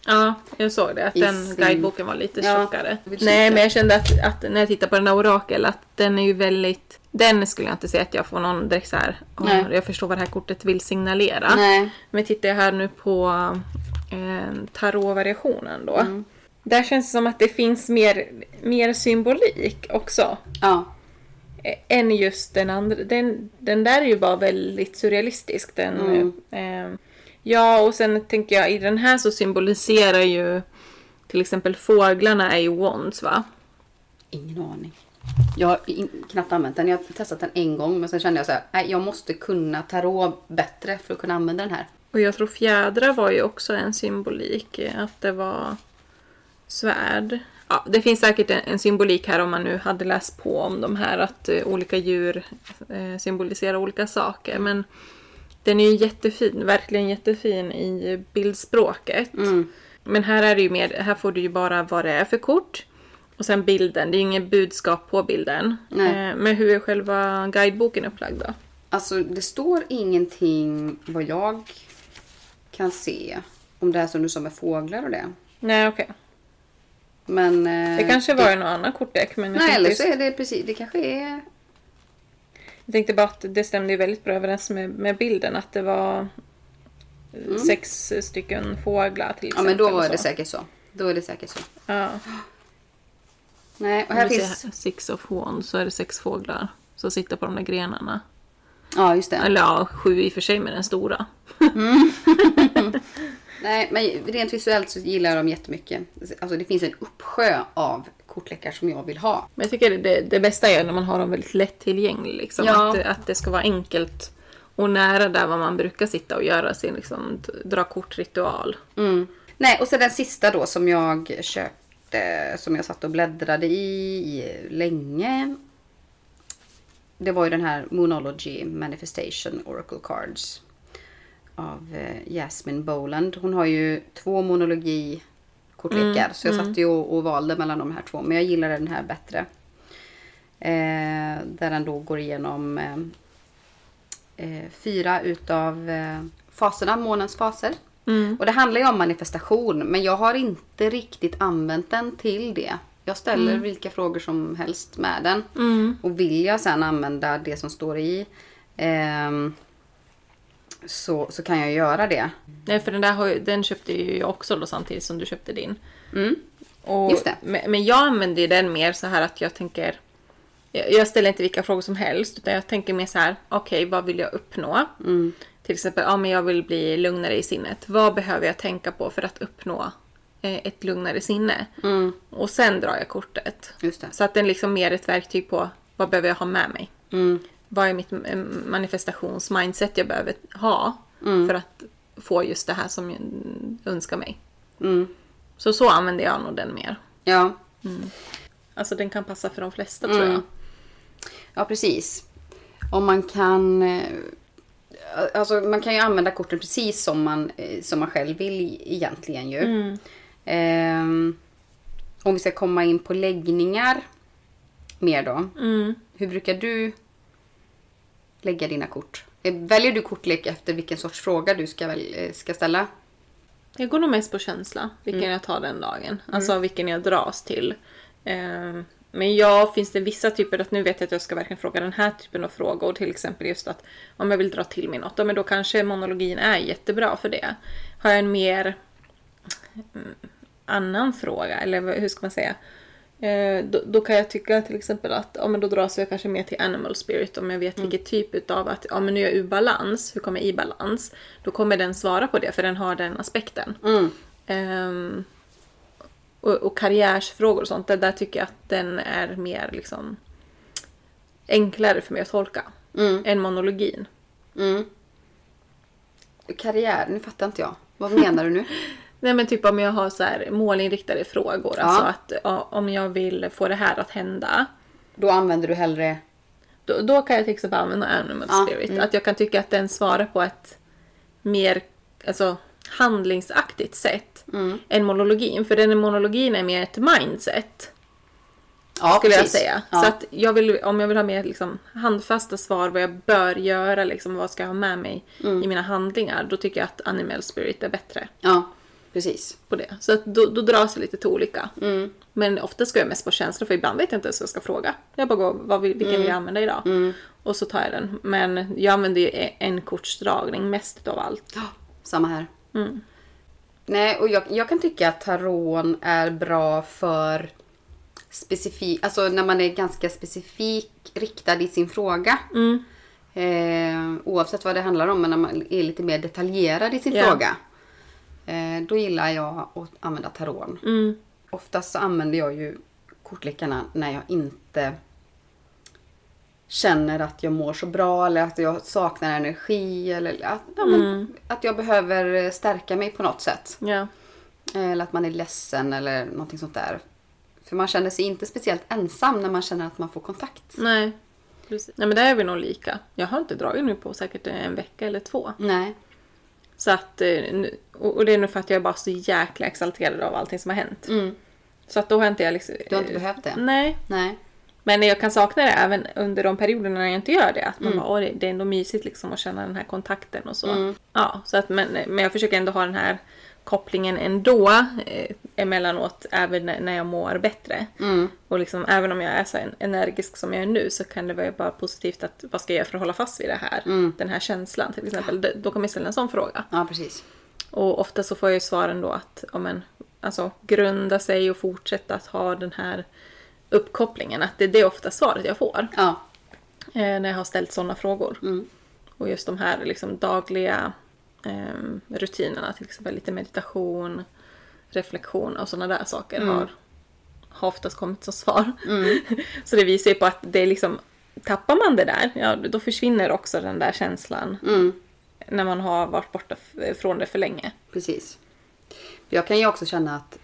Ja, jag såg det. Att den sin- guideboken var lite Ja, tjockare. Nej, men jag kände att, att när jag tittar på den här orakel att den är ju väldigt... Den skulle jag inte säga att jag får någon direkt så här. "Åh, Nej. jag förstår vad det här kortet vill signalera. Nej. Men tittar jag här nu på eh, tarotvariationen då. Mm. Där känns det som att det finns mer, mer symbolik också. Ja. Än just den andra. Den, den där är ju bara väldigt surrealistisk. Den, Mm. eh, ja, och sen tänker jag i den här så symboliserar ju till exempel fåglarna är ju wands va? Ingen aning. Jag har in, knappt använt den. Jag har testat den en gång men sen kände jag så här, jag måste kunna tarot bättre för att kunna använda den här. Och jag tror fjädrar var ju också en symbolik. Att det var svärd. Ja, det finns säkert en, en symbolik här om man nu hade läst på om de här att eh, olika djur eh, symboliserar olika saker. Men den är ju jättefin, verkligen jättefin i bildspråket. Mm. Men här är det ju mer, här får du ju bara vad det är för kort. Och sen bilden, det är inget budskap på bilden. Eh, Men hur är själva guideboken upplagd då? Alltså det står ingenting vad jag kan se. Om det är som du sa med fåglar och det. Nej okej. Men... eh, Det kanske var en annan kortlek men jag Nej, tänkte, eller så är det precis... Det kanske är... jag tänkte bara att det stämde ju väldigt bra överens med, med bilden att det var eh, sex stycken fåglar till Mm. Ja, exempel. men då var det säkert så. Då är det säkert så. Ja. Nej, och här finns... Six of Wands så är det sex fåglar som sitter på de där grenarna. Ja, just det. Eller ja, sju i och för sig med den stora. Nej, men rent visuellt så gillar jag dem jättemycket. Alltså det finns en uppsjö av kortlekar som jag vill ha. Men jag tycker det, det bästa är när man har dem väldigt lättillgängliga. Liksom. Ja. Att, att det ska vara enkelt och nära där var man brukar sitta och göra sin liksom, dra kortritual. Mm. Nej, och så den sista då som jag köpte, som jag satt och bläddrade i, i länge. Det var ju den här Moonology Manifestation Oracle Cards. Av eh, Jasmine Boland. Hon har ju två monologi kortlekar. så jag satt ju och, och valde mellan de här två. Men jag gillade den här bättre. Eh, där den då går igenom eh, eh, fyra utav eh, faserna, månens faser. Och det handlar ju om manifestation, men jag har inte riktigt använt den till det. Jag ställer vilka frågor som helst med den. Och vill jag sen använda det som står i ehm, så, så kan jag göra det. Nej, för den där har den köpte ju jag också då samtidigt som du köpte din. Mm. Och, Just det. Men, jag använder ju den mer så här att jag tänker... Jag ställer inte vilka frågor som helst, utan jag tänker mer så här, okej, vad vill jag uppnå? Mm. Till exempel, ja men jag vill bli lugnare i sinnet. Vad behöver jag tänka på för att uppnå eh, ett lugnare sinne? Mm. Och sen drar jag kortet. Så att den liksom mer ett verktyg på vad behöver jag ha med mig? Mm. Vad är mitt eh, manifestationsmindset jag behöver ha för att få just det här som jag önskar mig? Mm. Så så använder jag nog den mer. Ja. Alltså den kan passa för de flesta tror jag. Mm. ja, precis. Om man kan... eh, Alltså man kan ju använda korten precis som man, eh, som man själv vill egentligen ju. Mm. Ehm, om vi ska komma in på läggningar mer då. Mm. Hur brukar du lägga dina kort? Eh, Väljer du kortlek efter vilken sorts fråga du ska, väl, eh, ska ställa? Jag går nog mest på känsla, vilken Mm. jag tar den dagen. Alltså vilken jag dras till. Ehm, Men ja, finns det vissa typer att nu vet jag att jag ska verkligen fråga den här typen av frågor. Till exempel just att om jag vill dra till mig något, men då kanske monologin är jättebra för det. Har jag en mer mm, annan fråga, eller hur ska man säga? Eh, då, då kan jag tycka till exempel att ja, men då dras jag kanske mer till animal spirit om jag vet vilket typ utav att ja, men nu är jag ur balans, hur kommer jag i balans? Då kommer den svara på det för den har den aspekten. Mm. Ehm, och, och karriärsfrågor och sånt, där, där tycker jag att den är mer liksom enklare för mig att tolka Mm. än monologin. Mm. Karriär, nu fattar inte jag. Vad menar du nu? Nej men typ om jag har så här målinriktade frågor, Ja. alltså att ja, om jag vill få det här att hända Då använder du hellre... Då, då kan jag till exempel använda Animal Ja, Spirit. mm. Att jag kan tycka att den svarar på ett mer alltså, handlingsaktigt sätt Mm. än monologin. För den monologin är mer ett mindset, Ja, skulle jag precis. säga. Ja. Så att jag vill, om jag vill ha mer liksom, handfasta svar, vad jag bör göra, liksom, vad ska jag ha med mig Mm. i mina handlingar, då tycker jag att Animal Spirit är bättre ja, precis. på det. Så att då, då dras jag lite till olika. Mm. Men ofta ska jag mest på känsla för ibland vet jag inte ens vad jag ska fråga. Jag bara går, vad vill, vilken vill jag använda idag? Mm. Och så tar jag den. Men jag använder ju e- en kortsdragning mest av allt. Samma här. Mm. Nej, och jag, jag kan tycka att taron är bra för specifik, alltså när man är ganska specifik riktad i sin fråga. Mm. Eh, oavsett vad det handlar om, men när man är lite mer detaljerad i sin Ja. fråga. Eh, då gillar jag att använda taron. Mm. Oftast så använder jag ju kortlekarna när jag inte känner att jag mår så bra eller att jag saknar energi eller att, ja, men, att jag behöver stärka mig på något sätt. Ja. Eller att man är ledsen eller någonting sånt där. För man känner sig inte speciellt ensam när man känner att man får kontakt. Nej. Precis. Nej men där är vi nog lika. Jag har inte dragit nu på säkert en vecka eller två. Nej. Så att, eh, och det är nog för att jag är bara så jäkla exalterad av allting som har hänt. Mm. Så att då har inte jag liksom... Du har inte behövt det? Nej. Nej. Men jag kan sakna det även under de perioderna när jag inte gör det. Att man bara, Åh, det- det är ändå mysigt liksom att känna den här kontakten och så. Ja, så att, men, men jag försöker ändå ha den här kopplingen ändå eh, emellanåt även när jag mår bättre. Mm. Och liksom, även om jag är så en- energisk som jag är nu så kan det vara bara positivt att vad ska jag göra för att hålla fast vid det här? Den här känslan till exempel. Då kan man ställa en sån fråga. Ja, precis. Och ofta så får jag ju svaren då att ja, men, alltså, grunda sig och fortsätta att ha den här uppkopplingen. Att det, det är ofta svaret jag får Ja. eh, när jag har ställt sådana frågor. Mm. Och just de här liksom, dagliga ehm, rutinerna, till exempel lite meditation, reflektion och sådana där saker har, har oftast kommit som svar. så det visar ju på att det är liksom, tappar man det där, ja då försvinner också den där känslan Mm. när man har varit borta från det för länge. Precis. Jag kan ju också känna att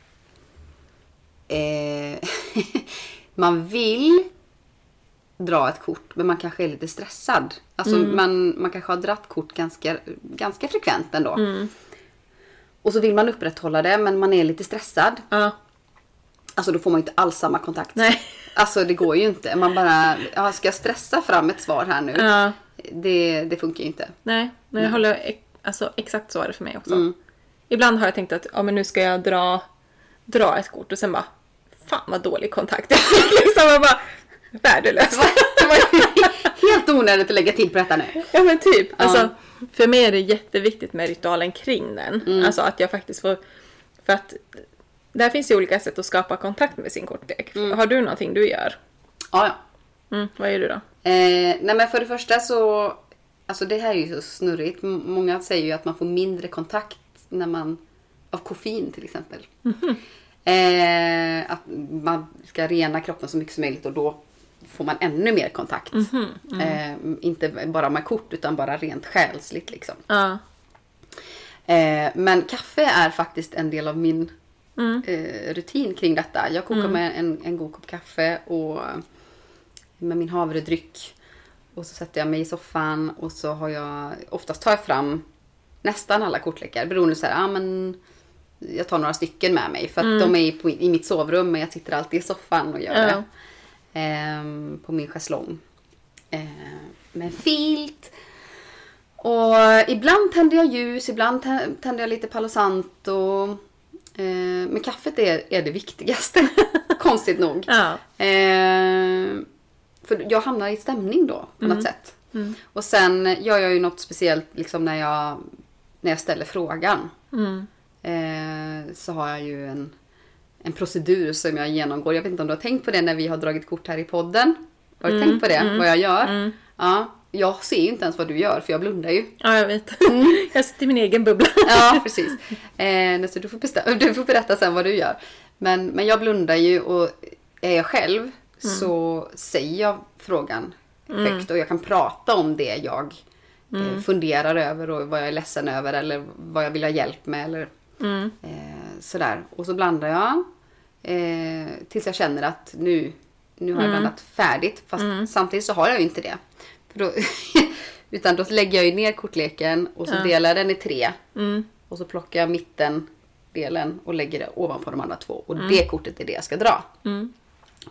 eh, man vill dra ett kort men man kanske är lite stressad. Alltså man, man kanske har dratt kort ganska, ganska frekvent ändå. Och så vill man upprätthålla det men man är lite stressad. Ja, Alltså då får man inte alls samma kontakt. nej. Alltså det går ju inte. Man bara, ja, ska jag stressa fram ett svar här nu? Ja, Det, det funkar ju inte. nej. Men jag håller, ex- alltså exakt så är det för mig också. Mm. Ibland har jag tänkt att ja, men nu ska jag dra, dra ett kort och sen bara Fan vad dålig kontakt jag fick. liksom jag bara Värdelöst. Det var helt onödigt att lägga till på detta nu. Ja men typ. Alltså, för mig är det jätteviktigt med ritualen kring den. Mm. Alltså att jag faktiskt får... För att där finns ju olika sätt att skapa kontakt med sin kortlek. Mm. Har du någonting du gör? Ja, ja. Mm, vad gör du då? Eh, nej men för det första så, alltså det här är ju så snurrigt. Många säger ju att man får mindre kontakt när man, av koffein till exempel. Eh, att man ska rena kroppen så mycket som möjligt och då får man ännu mer kontakt. Eh, inte bara med kort utan bara rent själsligt liksom. Ja. Eh, men kaffe är faktiskt en del av min Mm. eh, rutin kring detta. Jag kokar med en, en god kopp kaffe och med min havredryck. Och så sätter jag mig i soffan och så har jag, oftast tar jag fram nästan alla kortlekar. Beroende så här, ja men jag tar några stycken med mig för att de är på, i mitt sovrum men jag sitter alltid i soffan och gör det. Ehm, på min schäslong. Ehm, med en filt. Och ibland tänder jag ljus, ibland tä- tänder jag lite Palo Santo. Eh, men kaffet är, är det viktigaste, konstigt nog. Ja. Eh, för jag hamnar i stämning då på något sätt. Och sen gör jag ju något speciellt liksom när jag, när jag ställer frågan. Mm. Eh, så har jag ju en, en procedur som jag genomgår. Jag vet inte om du har tänkt på det när vi har dragit kort här i podden? Har du tänkt på det? Vad jag gör? Ja, jag ser ju inte ens vad du gör för jag blundar ju. ja, jag vet. jag sitter i min egen bubbla. Ja, precis. Eh, så du, får bestä- du får berätta sen vad du gör. Men, men jag blundar ju och är jag själv så säger jag frågan högt och jag kan prata om det jag eh, funderar över och vad jag är ledsen över eller vad jag vill ha hjälp med eller Mm. eh, sådär. Och så blandar jag eh, tills jag känner att nu, nu har jag blandat färdigt. Fast samtidigt så har jag ju inte det. Då, utan då lägger jag ju ner kortleken och så delar jag den i tre. Mm. Och så plockar jag mitten delen och lägger det ovanpå de andra två. Och det kortet är det jag ska dra. Mm.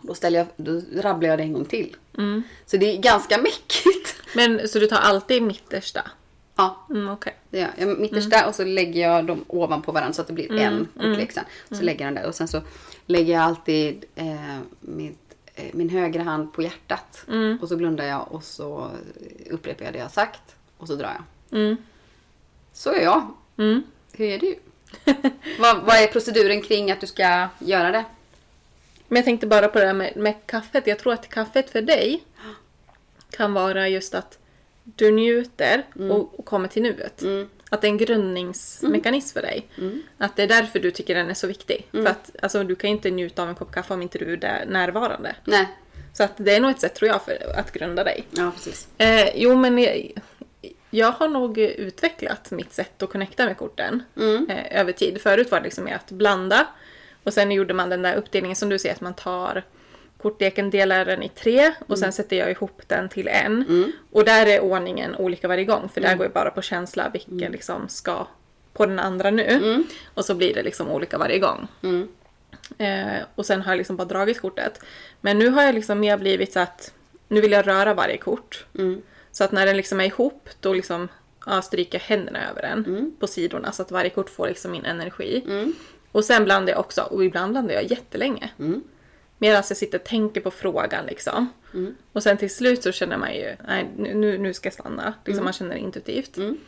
Då, ställer jag, då rabblar jag det en gång till. Mm. Så det är ganska mäckigt. Men så du tar alltid mittersta? Ja, Mm, det gör jag. Mittersta och så lägger jag dem ovanpå varandra så att det blir en kortlek sen. Så lägger jag den där och sen så lägger jag alltid eh, mitt, eh, min högra hand på hjärtat. Och så blundar jag och så upprepar jag det jag har sagt. Och så drar jag. Mm. Så är jag. Mm. Hur är du? vad, vad är proceduren kring att du ska göra det? Men jag tänkte bara på det här med, med kaffet. Jag tror att kaffet för dig kan vara just att du njuter och, och kommer till nuet. Mm. Att det är en grundningsmekanism för dig. Att det är därför du tycker den är så viktig. För att alltså, du kan ju inte njuta av en kopp kaffe om inte du är där närvarande. Nej. Så att det är nog ett sätt tror jag för att grunda dig. Ja, precis. Eh, jo men jag, jag har nog utvecklat mitt sätt att connecta med korten Mm. eh, över tid. Förut var det liksom mer att blanda och sen gjorde man den där uppdelningen som du säger att man tar kortleken, delar den i tre och sen sätter jag ihop den till en. Och där är ordningen olika varje gång för där går jag bara på känsla vilken liksom ska på den andra nu. Och så blir det liksom olika varje gång. Mm. Eh, och sen har jag liksom bara dragit kortet. Men nu har jag liksom mer blivit så att nu vill jag röra varje kort. Mm. Så att när den liksom är ihop då liksom ja, stryker jag händerna över den Mm. på sidorna så att varje kort får liksom min energi. Och sen blandar jag också, och ibland blandar jag jättelänge. Mm. Medan jag sitter och tänker på frågan liksom. Mm. Och sen till slut så känner man ju, nej nu- nu, ska jag stanna. Liksom man känner intuitivt. Mm.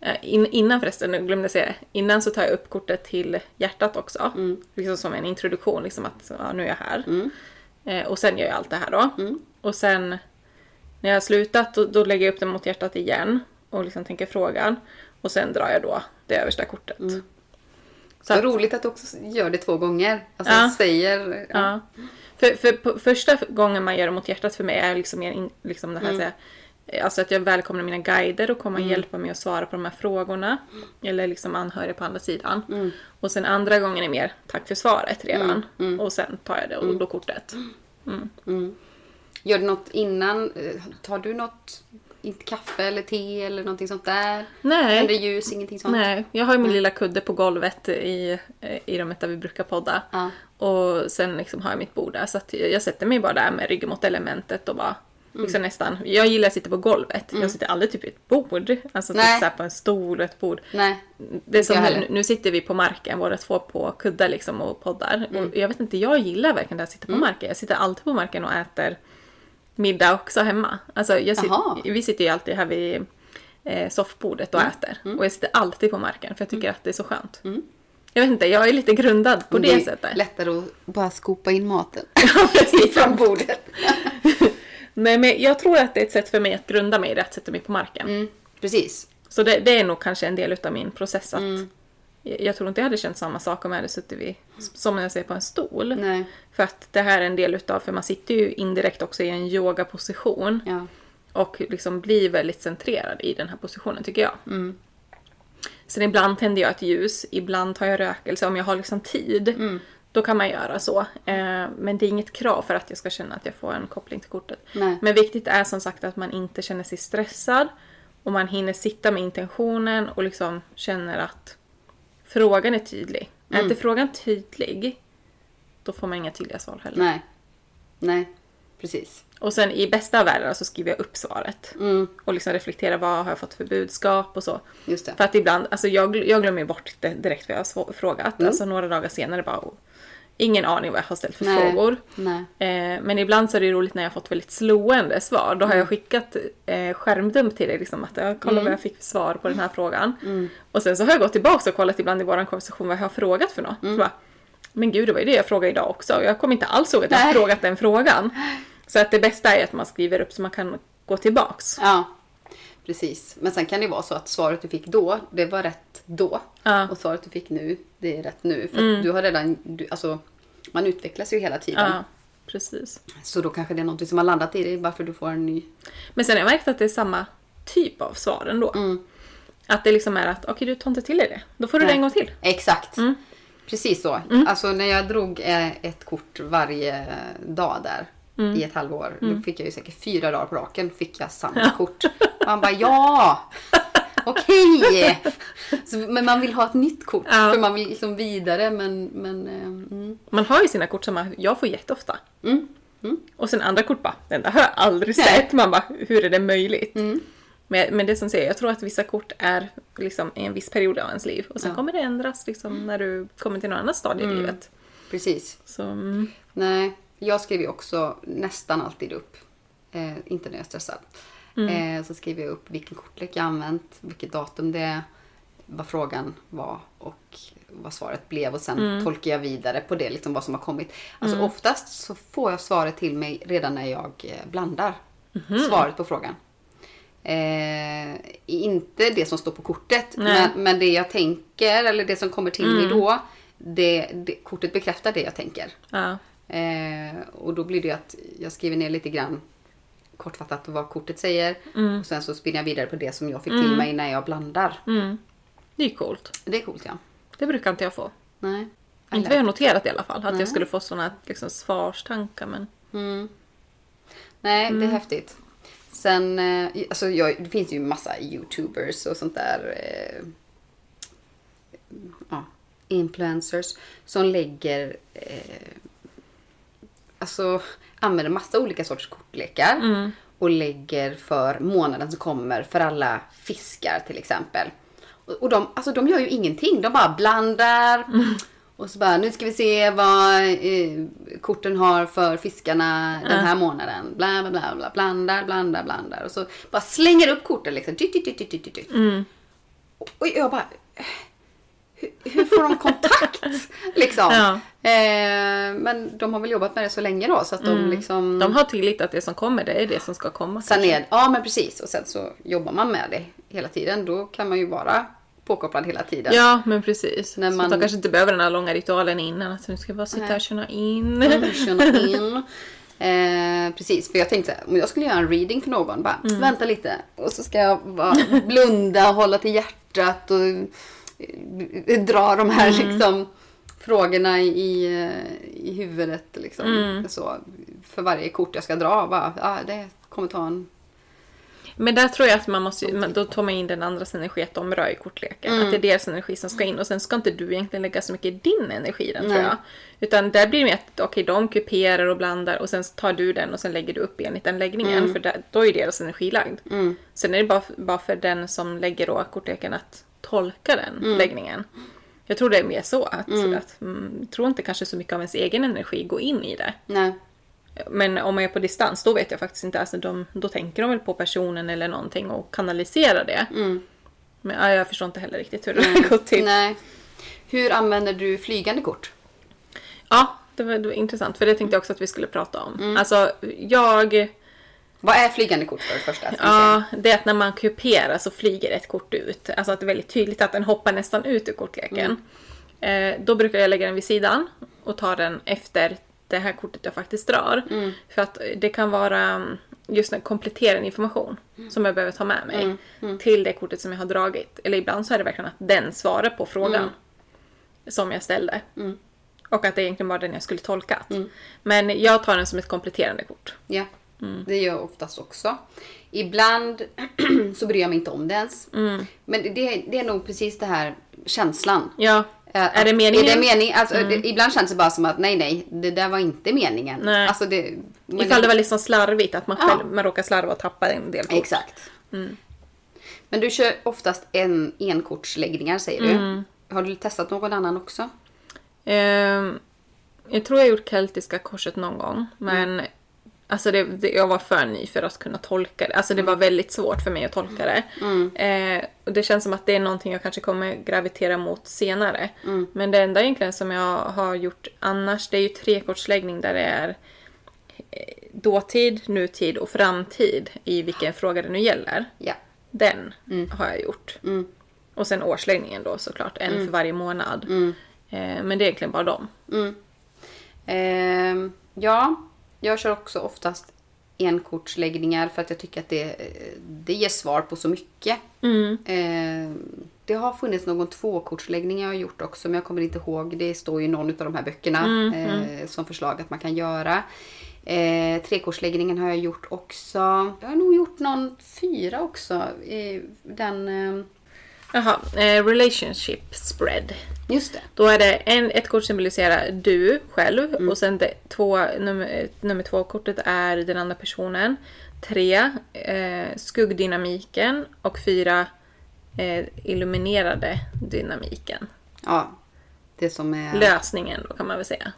Eh, In, innan förresten, nu glömde jag säga det. Innan så tar jag upp kortet till hjärtat också. Mm. Liksom som en introduktion, liksom att ja, nu är jag här. Eh, och sen gör jag allt det här då. Mm. Och sen när jag har slutat då, då lägger jag upp den mot hjärtat igen. Och liksom tänker frågan. Och sen drar jag då det översta kortet. Så Så roligt att du också gör det två gånger. Alltså Ja. säger... Ja. För, för första gången man gör det mot hjärtat för mig är liksom liksom det här Mm. Alltså att jag välkomnar mina guider och komma och hjälpa mig att svara på de här frågorna. Eller liksom anhöriga på andra sidan. Mm. Och sen andra gången är mer tack för svaret redan. Och sen tar jag det och då kortet. Gör du något innan? Eh, Tar du något? Inte kaffe eller te eller någonting sånt där? Nej. Tänder ljus, ingenting sånt? Nej, jag har ju min lilla kudde på golvet i, i rummet där vi brukar podda. Ja. Och sen liksom har jag mitt bord där. Så jag sätter mig bara där med ryggen mot elementet och bara Mm. liksom nästan. Jag gillar att sitta på golvet. Jag sitter aldrig typ i ett bord. Alltså typ Nej. så här på en stol och ett bord. Nej. Det är som nu, nu sitter vi på marken båda två på kuddar liksom och poddar. Mm. Och jag vet inte, jag gillar verkligen det att sitta på marken. Jag sitter alltid på marken och äter middag också hemma. Alltså jag Jaha. sit, vi sitter ju alltid här vid eh, soffbordet och Mm. äter. Och jag sitter alltid på marken för jag tycker att det är så skönt. Jag vet inte, jag är lite grundad på det, är sättet. lättare att bara skopa in maten från bordet. Nej, men jag tror att det är ett sätt för mig att grunda mig i det, att sätta mig på marken. Mm, precis. Så det, det är nog kanske en del utav min process att Mm. Jag, tror inte jag hade känt samma sak om jag hade suttit vid, som när jag säger på en stol. Nej. För att det här är en del utav, för man sitter ju indirekt också i en yogaposition Ja. och liksom blir väldigt centrerad i den här positionen tycker jag. Mm. Sen ibland tänder jag ett ljus, ibland tar jag rökelse om jag har liksom tid. Mm. Då kan man göra så. Eh, men det är inget krav för att jag ska känna att jag får en koppling till kortet. Nej. Men viktigt är som sagt att man inte känner sig stressad och man hinner sitta med intentionen och liksom känner att frågan är tydlig. Är Mm. inte frågan tydlig, då får man inga tydliga svar heller. Nej. Nej. Precis. Och sen i bästa av världar så skriver jag upp svaret. Mm. Och liksom reflekterar vad har jag fått för budskap och så. Just det. För att ibland, alltså jag, jag glömmer bort det direkt vad jag har frågat. Mm. Alltså några dagar senare bara, ingen aning vad jag har ställt för Nej. frågor. Nej. Eh, men ibland så är det roligt när jag har fått väldigt slående svar. Då har Mm. jag skickat eh, skärmdump till dig, liksom, att jag kolla vad jag fick för svar på den här frågan. Mm. Och sen så har jag gått tillbaka och kollat ibland i vår konversation vad jag har frågat för något. Mm. Bara, men gud, det var ju det jag frågade idag också. Jag kommer inte alls ihåg att jag har Nej. frågat den frågan. Så att det bästa är att man skriver upp så man kan gå tillbaks. Ja. Precis. Men sen kan det vara så att svaret du fick då, det var rätt då. Ja. Och svaret du fick nu, det är rätt nu. För att du har redan, du, alltså, man utvecklas ju hela tiden. Ja, precis. Så då kanske det är något som har landat i dig varför du får en ny. Men sen har jag märkt att det är samma typ av svar ändå. Mm. Att det liksom är att, okej du tar inte till dig det. Då får du det Nej. en gång till. Exakt. Mm. Precis så. Alltså när jag drog eh, ett kort varje dag där Mm. i ett halvår. Då fick jag ju säkert fyra dagar på raken fick jag samma kort. Man bara ja! Okej! Så, Men man vill ha ett nytt kort. Ja. För man vill liksom vidare men... men eh, mm. Man har ju sina kort som man, jag får jätteofta. Mm. Och sen andra kort bara, den där har jag aldrig Nej. sett. Man bara, hur är det möjligt? Mm. Men, men det som säger, jag tror att vissa kort är liksom i en viss period av ens liv. Och sen Ja. kommer det ändras liksom när du kommer till något annat stadie i livet. Precis. Så, mm, Nej, jag skriver också nästan alltid upp. Eh, inte när jag är stressad. Eh, så skriver jag upp vilken kortlek jag använt, vilket datum det är, vad frågan var och vad svaret blev. Och sen tolkar jag vidare på det, liksom vad som har kommit. Alltså oftast så får jag svaret till mig redan när jag eh, blandar svaret på frågan. Eh, inte det som står på kortet, men, men det jag tänker eller det som kommer till mig då. Det, det, kortet bekräftar det jag tänker. ja. Eh, och då blir det att jag skriver ner lite grann kortfattat vad kortet säger. Och sen så spinner jag vidare på det som jag fick till mig när jag blandar. Mm. Det är ju coolt. Det är coolt ja. Det brukar inte jag få. Nej. I Inte vad jag noterat i alla fall. Att Nej. jag skulle få såna liksom, svarstankar. Men... Mm. Nej, det är häftigt. Sen, eh, alltså jag, det finns ju massa youtubers och sånt där. Eh, ja, influencers som lägger eh, alltså använder massa olika sorters kortlekar och lägger för månaden som kommer för alla fiskar till exempel. Och, och de, alltså, de gör ju ingenting, de bara blandar och så bara nu ska vi se vad eh, korten har för fiskarna den här månaden. Bla bla bla, bla blandar, blandar, blandar och så bara slänger upp korten liksom. Dyt, dyt, dyt, dyt, dyt, dyt. Och jag bara hur, hur får de kontakt? liksom. Ja. Eh, men de har väl jobbat med det så länge då så att de liksom... De har tillit att det som kommer, det är det som ska komma. Sen är, ja men precis och sen så jobbar man med det hela tiden. Då kan man ju vara påkopplad hela tiden. Ja, men precis. När Så man- att de kanske inte behöver den här långa ritualen innan. Att nu ska jag bara sitta här och känna in. Mm, Känna in. Eh, precis, för jag tänkte så om jag skulle göra en reading för någon, bara Mm. vänta lite. Och så ska jag bara blunda, hålla till hjärtat och dra de här Mm. liksom frågorna i, i huvudet liksom. Mm. Så, för varje kort jag ska dra, bara, ja, det kommer ta en... Men där tror jag att man måste, då tar man in den andras energi, att de rör i kortleken. Mm. Att det är deras energi som ska in och sen ska inte du egentligen lägga så mycket din energi i den tror jag. Utan där blir det mer att okej, de kuperar och blandar och sen tar du den och sen lägger du upp enligt den läggningen. Mm. För där, då är deras energi lagd. Sen är det bara, bara för den som lägger då kortleken att tolka den Mm. läggningen. Jag tror det är mer så att, att mm, tror inte kanske så mycket av ens egen energi går in i det. Nej. Men om man är på distans, då vet jag faktiskt inte. Alltså de, då tänker de väl på personen eller någonting och kanaliserar det. Men ja, jag förstår inte heller riktigt hur det har gått till. Nej. Hur använder du flygande kort? Ja, det var, det var intressant. För det tänkte jag också att vi skulle prata om. Alltså, jag... Vad är flygande kort för det första? Ja, det är att när man kuperar så flyger ett kort ut. Alltså att det är väldigt tydligt att den hoppar nästan ut ur kortleken. Eh, då brukar jag lägga den vid sidan och ta den efter det här kortet jag faktiskt drar. För att det kan vara mm, just en kompletterande information som jag behöver ta med mig till det kortet som jag har dragit. Eller ibland så är det verkligen att den svarar på frågan som jag ställde. Och att det egentligen var den jag skulle tolkat. Men jag tar den som ett kompletterande kort. Ja, det gör jag oftast också. Ibland så bryr jag mig inte om det ens. Men det, det är nog precis det här känslan. Ja, Eh, är det att- meningen? Är det mening? Alltså, det, ibland känns det bara som att nej, nej, det där var inte meningen. Nej. Alltså, det, Ifall det var liksom slarvigt, att man Ja. själv man råkar slarva och tappa en del kort. Exakt. Men du kör oftast en enkortsläggningar säger du. Har du testat någon annan också? Ehm, jag tror jag gjort keltiska korset någon gång, men alltså det, det, jag var för ny för att kunna tolka det. Alltså det var väldigt svårt för mig att tolka det. Eh, och det känns som att det är någonting jag kanske kommer gravitera mot senare. Men det enda egentligen som jag har gjort annars, det är ju trekortsläggning där det är eh, dåtid, nutid och framtid i vilken fråga det nu gäller. Ja. Den har jag gjort. Och sen årsläggningen då såklart, en för varje månad. Eh, men det är egentligen bara dem. Ehm, ja, jag kör också oftast enkortsläggningar för att jag tycker att det, det ger svar på så mycket. Ehm, det har funnits någon tvåkortsläggning jag har gjort också men jag kommer inte ihåg. Det står ju i någon av de här böckerna eh, som förslag att man kan göra. Eh, trekortsläggningen har jag gjort också. Jag har nog gjort någon fyra också. Eh, den, eh, Jaha, eh, relationship spread. just det. Då är det en, ett kort symboliserar du själv och sen det, två, nummer, nummer två-kortet är den andra personen. Tre, eh, skuggdynamiken och fyra, eh, illuminerade dynamiken. Ja, det som är... Lösningen då kan man väl säga.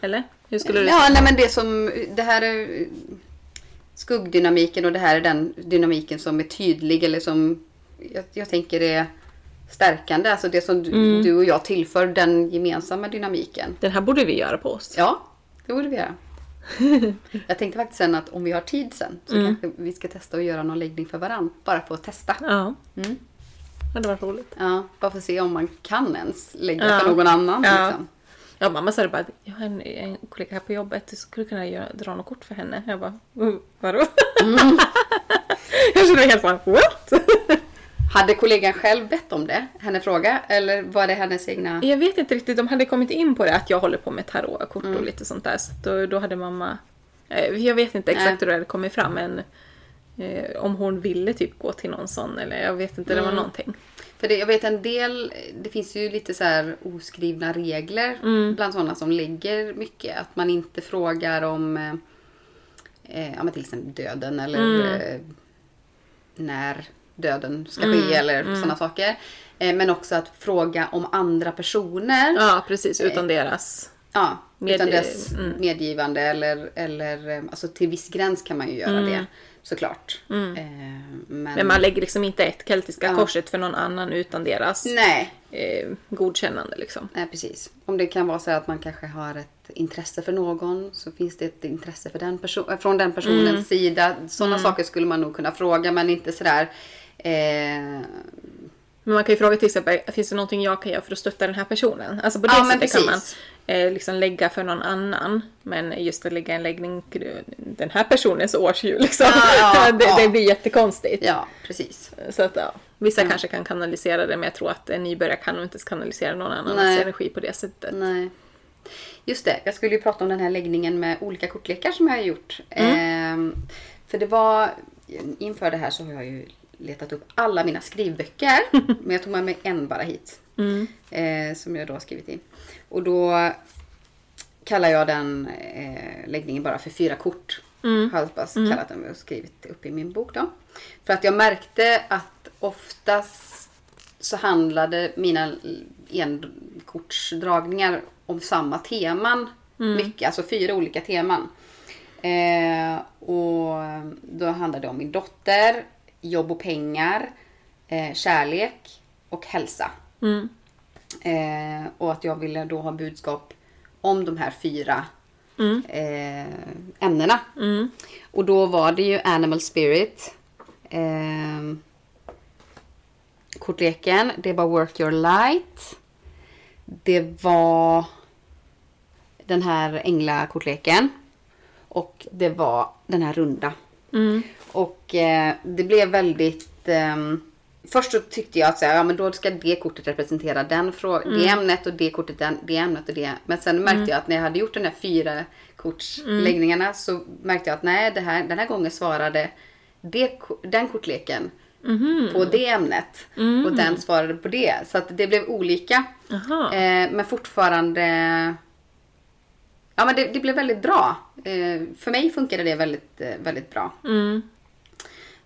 Eller? Hur skulle du Ja, nej, men det som... Det här är skuggdynamiken och det här är den dynamiken som är tydlig eller som jag, jag tänker är stärkande. Alltså det som du, du och jag tillför den gemensamma dynamiken. Den här borde vi göra på oss. Ja, det borde vi göra. jag tänkte faktiskt sen att om vi har tid sen så kanske vi ska testa att göra någon läggning för varandra. Bara för att testa. Ja. Mm. Det var roligt. Ja, bara för att se om man kan ens lägga Ja. för någon annan. Ja. Liksom. Ja, mamma sa det bara, jag har en, en kollega här på jobbet, du skulle kunna göra, dra något kort för henne. Jag bara, "Mm, vadå? jag kände mig helt bara, what? Hade kollegan själv bett om det? Henne fråga? Eller var det hennes egna? jag vet inte riktigt, de hade kommit in på det att jag håller på med tarotkort och lite sånt där. Så då, då hade mamma, eh, jag vet inte exakt Nej. hur det hade kommit fram men eh, om hon ville typ gå till någon sån eller jag vet inte, det var Mm. någonting. För det, jag vet en del, det finns ju lite så här oskrivna regler bland sådana som lägger mycket. Att man inte frågar om eh, eh, ja, men till exempel döden eller eh, när döden ska ske eller sådana saker. Eh, men också att fråga om andra personer. Ja precis, utan deras. Ja, Med- utan dess mm. medgivande eller, eller eh, alltså till viss gräns kan man ju göra det såklart. Eh, men, Men man lägger liksom inte ett keltiska Ja. korset för någon annan utan deras Nej, eh, godkännande liksom. nej, precis. Om det kan vara så att man kanske har ett intresse för någon så finns det ett intresse för den från den personens Mm. sida. Sådana saker skulle man nog kunna fråga men inte sådär eh, Men man kan ju fråga till exempel, finns det någonting jag kan göra för att stötta den här personen? Alltså på det Ja, sättet kan man eh, liksom lägga för någon annan. Men just att lägga en läggning den här personens årsdjur liksom. Ja, ja, det, det blir jättekonstigt. Ja, precis. Så att ja, vissa kanske kan kanalisera det men jag tror att en nybörjare kan nog inte kanalisera någon annans Nej. energi på det sättet. Nej. Just det, jag skulle ju prata om den här läggningen med olika kortlekar som jag har gjort. Ehm, för det var, inför det här så har jag ju letat upp alla mina skrivböcker. men jag tog med mig en bara hit. Eh, som jag då har skrivit i. Och då kallar jag den eh, läggningen bara för fyra kort. Har jag bara kallat den och skrivit upp i min bok då. För att jag märkte att oftast så handlade mina enkortsdragningar om samma teman. Mycket, alltså fyra olika teman. Eh, och då handlade det om min dotter, jobb och pengar, eh, kärlek och hälsa. Mm. Eh, och att jag ville då ha budskap om de här fyra Mm. eh, ämnena. Och då var det ju Animal Spirit. Eh, kortleken. Det var Work Your Light. Det var den här änglakortleken. Och det var den här runda. Mm. Och eh, det blev väldigt... ehm, först så tyckte jag att så här, ja, men då ska det kortet representera den frå- det ämnet och det kortet den, det ämnet och det. Men sen märkte jag att när jag hade gjort den här fyra kortsläggningarna så märkte jag att nej, det här, den här gången svarade det, den kortleken på det ämnet. Och den svarade på det. Så att det blev olika. Eh, men fortfarande... Ja men det, det blev väldigt bra. Eh, för mig funkade det väldigt, eh, väldigt bra. Mm.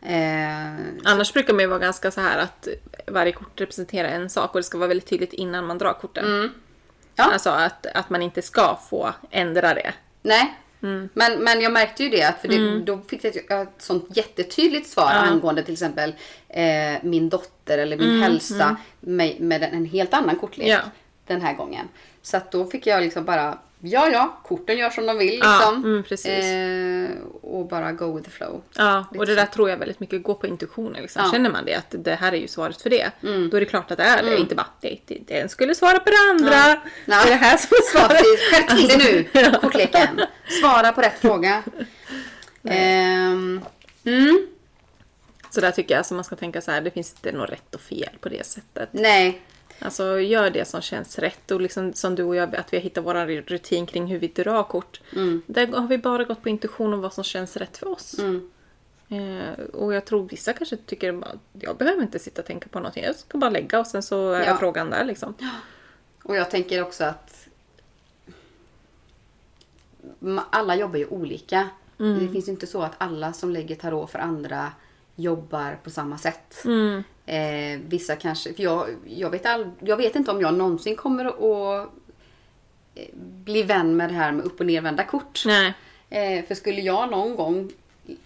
Eh, Annars brukar man ju vara ganska så här att varje kort representerar en sak och det ska vara väldigt tydligt innan man drar korten. Mm. Ja. Alltså att, att man inte ska få ändra det. nej. Mm. Men, men jag märkte ju det, för det, då fick jag ett, ett sånt jättetydligt svar angående till exempel eh, min dotter eller min hälsa med, med en, en helt annan kortlek Mm, Ja. den här gången. Så att då fick jag liksom bara, ja ja, korten gör som de vill Ja, liksom. mm, precis. Eh, och bara go with the flow. Ja, och det där tror jag väldigt mycket går på intuitionen. Liksom. Ja. Känner man det, att det här är ju svaret för det, då är det klart att det är det. Inte bara, det, det, den skulle svara på det andra. Ja. Det är det här som är Ja, svaret. Skärp till det nu, Ja. kortleken. Svara på rätt fråga. Mm, Så där tycker jag alltså man ska tänka så här, det finns inte något rätt och fel på det sättet. nej, Alltså gör det som känns rätt och liksom som du och jag, att vi har hittat vår rutin kring hur vi drar kort. Där har vi bara gått på intuition om vad som känns rätt för oss. Mm. Eh, och jag tror vissa kanske tycker att jag behöver inte sitta och tänka på någonting. Jag ska bara lägga och sen så är Ja. frågan där liksom. och jag tänker också att alla jobbar ju olika. Det finns ju inte så att alla som lägger tarot för andra jobbar på samma sätt. Mm. Eh, vissa kanske, för jag, jag, vet all, jag vet inte om jag någonsin kommer att eh, bli vän med det här med upp och nervända kort. Nej. Eh, för skulle jag någon gång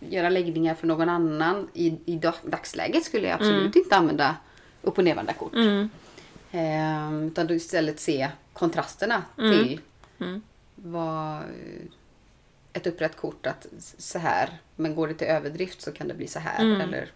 göra läggningar för någon annan i, i dag- dagsläget skulle jag absolut inte använda upp och nervända kort. Mm. Eh, utan istället se kontrasterna till vad eh, ett upprätt kort att så här, men går det till överdrift så kan det bli så här. Eller,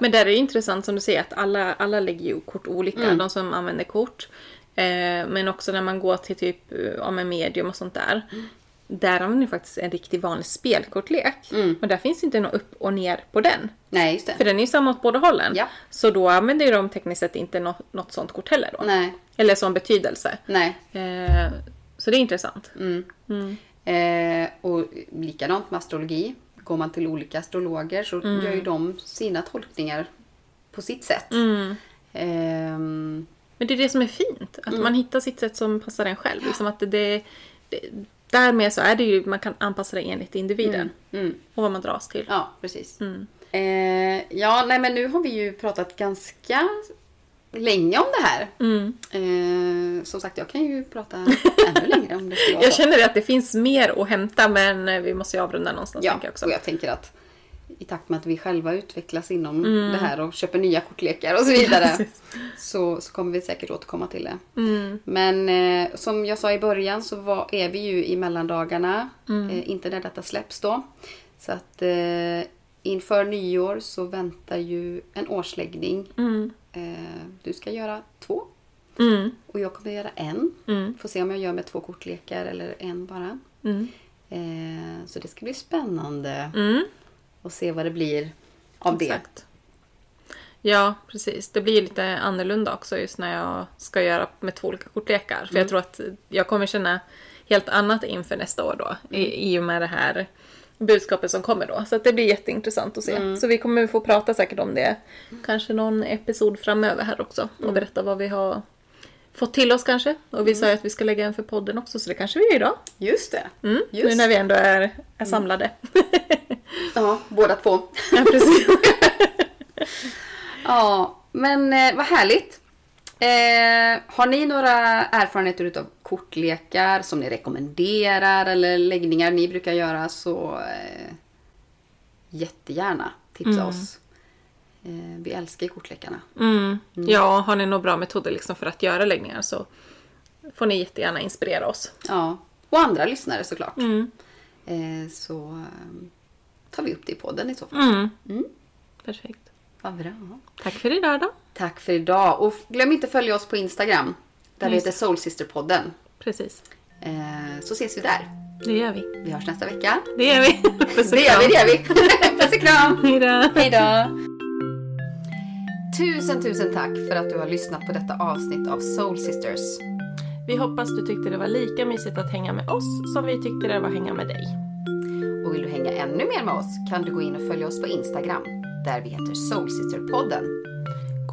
Men där är det intressant som du säger att alla, alla lägger ju kort olika, Mm. de som använder kort. Eh, men också när man går till typ ja, med medium och sånt där. Mm. Där använder ni faktiskt en riktig vanlig spelkortlek. Mm. Och där finns inte något upp och ner på den. nej, just det. För den är ju samma åt båda hållen. Ja. Så då använder ju de tekniskt sett inte något, något sånt kort heller då. Nej, Eller som betydelse. nej. Eh, så det är intressant. Mm. Eh, och likadant med astrologi. går man till olika astrologer så gör ju de sina tolkningar på sitt sätt. Mm. Ehm, Men det är det som är fint. Att Mm. man hittar sitt sätt som passar en själv. Liksom att det, det, därmed så är det ju, man kan anpassa det enligt individen. mm. Och vad man dras till. Ja, precis. Mm. Eh, ja, nej men nu har vi ju pratat ganska länge om det här. Mm. Eh, som sagt, jag kan ju prata ännu längre om det Jag känner att det finns mer att hämta men vi måste ju avrunda någonstans Ja, jag också. och jag tänker att i takt med att vi själva utvecklas inom Mm. det här och köper nya kortlekar och så vidare så, så kommer vi säkert återkomma till det. Mm. Men eh, som jag sa i början så var, är vi ju i mellandagarna. Mm. Eh, inte när detta släpps då. Så att eh, inför nyår så väntar ju en årsläggning. Mm. Eh, du ska göra två Mm. och jag kommer göra en. Mm. Får se om jag gör med två kortlekar eller en bara. Mm. Eh, så det ska bli spännande Mm. att se vad det blir av det. Exakt. Ja, precis. Det blir lite annorlunda också just när jag ska göra med två olika kortlekar. Mm. För jag tror att jag kommer känna helt annat inför nästa år då. Mm. I, I och med det här budskapet som kommer då. Så det blir jätteintressant att se. Mm. Så vi kommer få prata säkert om det. Kanske någon episod framöver här också. Mm. Och berätta vad vi har fått till oss kanske. Och vi sa ju att vi ska lägga en för podden också. Så det kanske vi gör idag. Just det. Mm. Just. Nu när vi ändå är, är samlade. Ja, båda två. ja, precis. Ja, men eh, vad härligt. Eh, har ni några erfarenheter utav kortlekar som ni rekommenderar eller läggningar ni brukar göra så eh, jättegärna tipsa oss. Eh, vi älskar kortlekarna. Mm. Ja, har ni några bra metoder liksom för att göra läggningar så får ni jättegärna inspirera oss. Ja, och andra lyssnare såklart. Mm. Eh, så eh, tar vi upp det i podden i så fall. Mm. Mm. Perfekt. Vad bra. Tack för idag då. Tack för idag och glöm inte att följa oss på Instagram. Där vi heter Soulsisterpodden. Precis. Eh, så ses vi där. Det gör vi. Vi hörs nästa vecka. Det gör vi. Puss och Det gör vi, kram. det gör vi. Puss och kram. Hej då. Hej då. Tusen, tusen tack för att du har lyssnat på detta avsnitt av Soul Sisters. Vi hoppas du tyckte det var lika mysigt att hänga med oss som vi tyckte det var att hänga med dig. Och vill du hänga ännu mer med oss kan du gå in och följa oss på Instagram där vi heter Soul Sister-podden.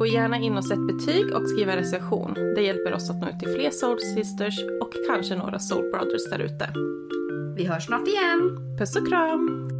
Gå gärna in och sätt betyg och skriv en recension. Det hjälper oss att nå ut till fler Soul Sisters och kanske några Soul Brothers där ute. Vi hörs snart igen. Puss och kram!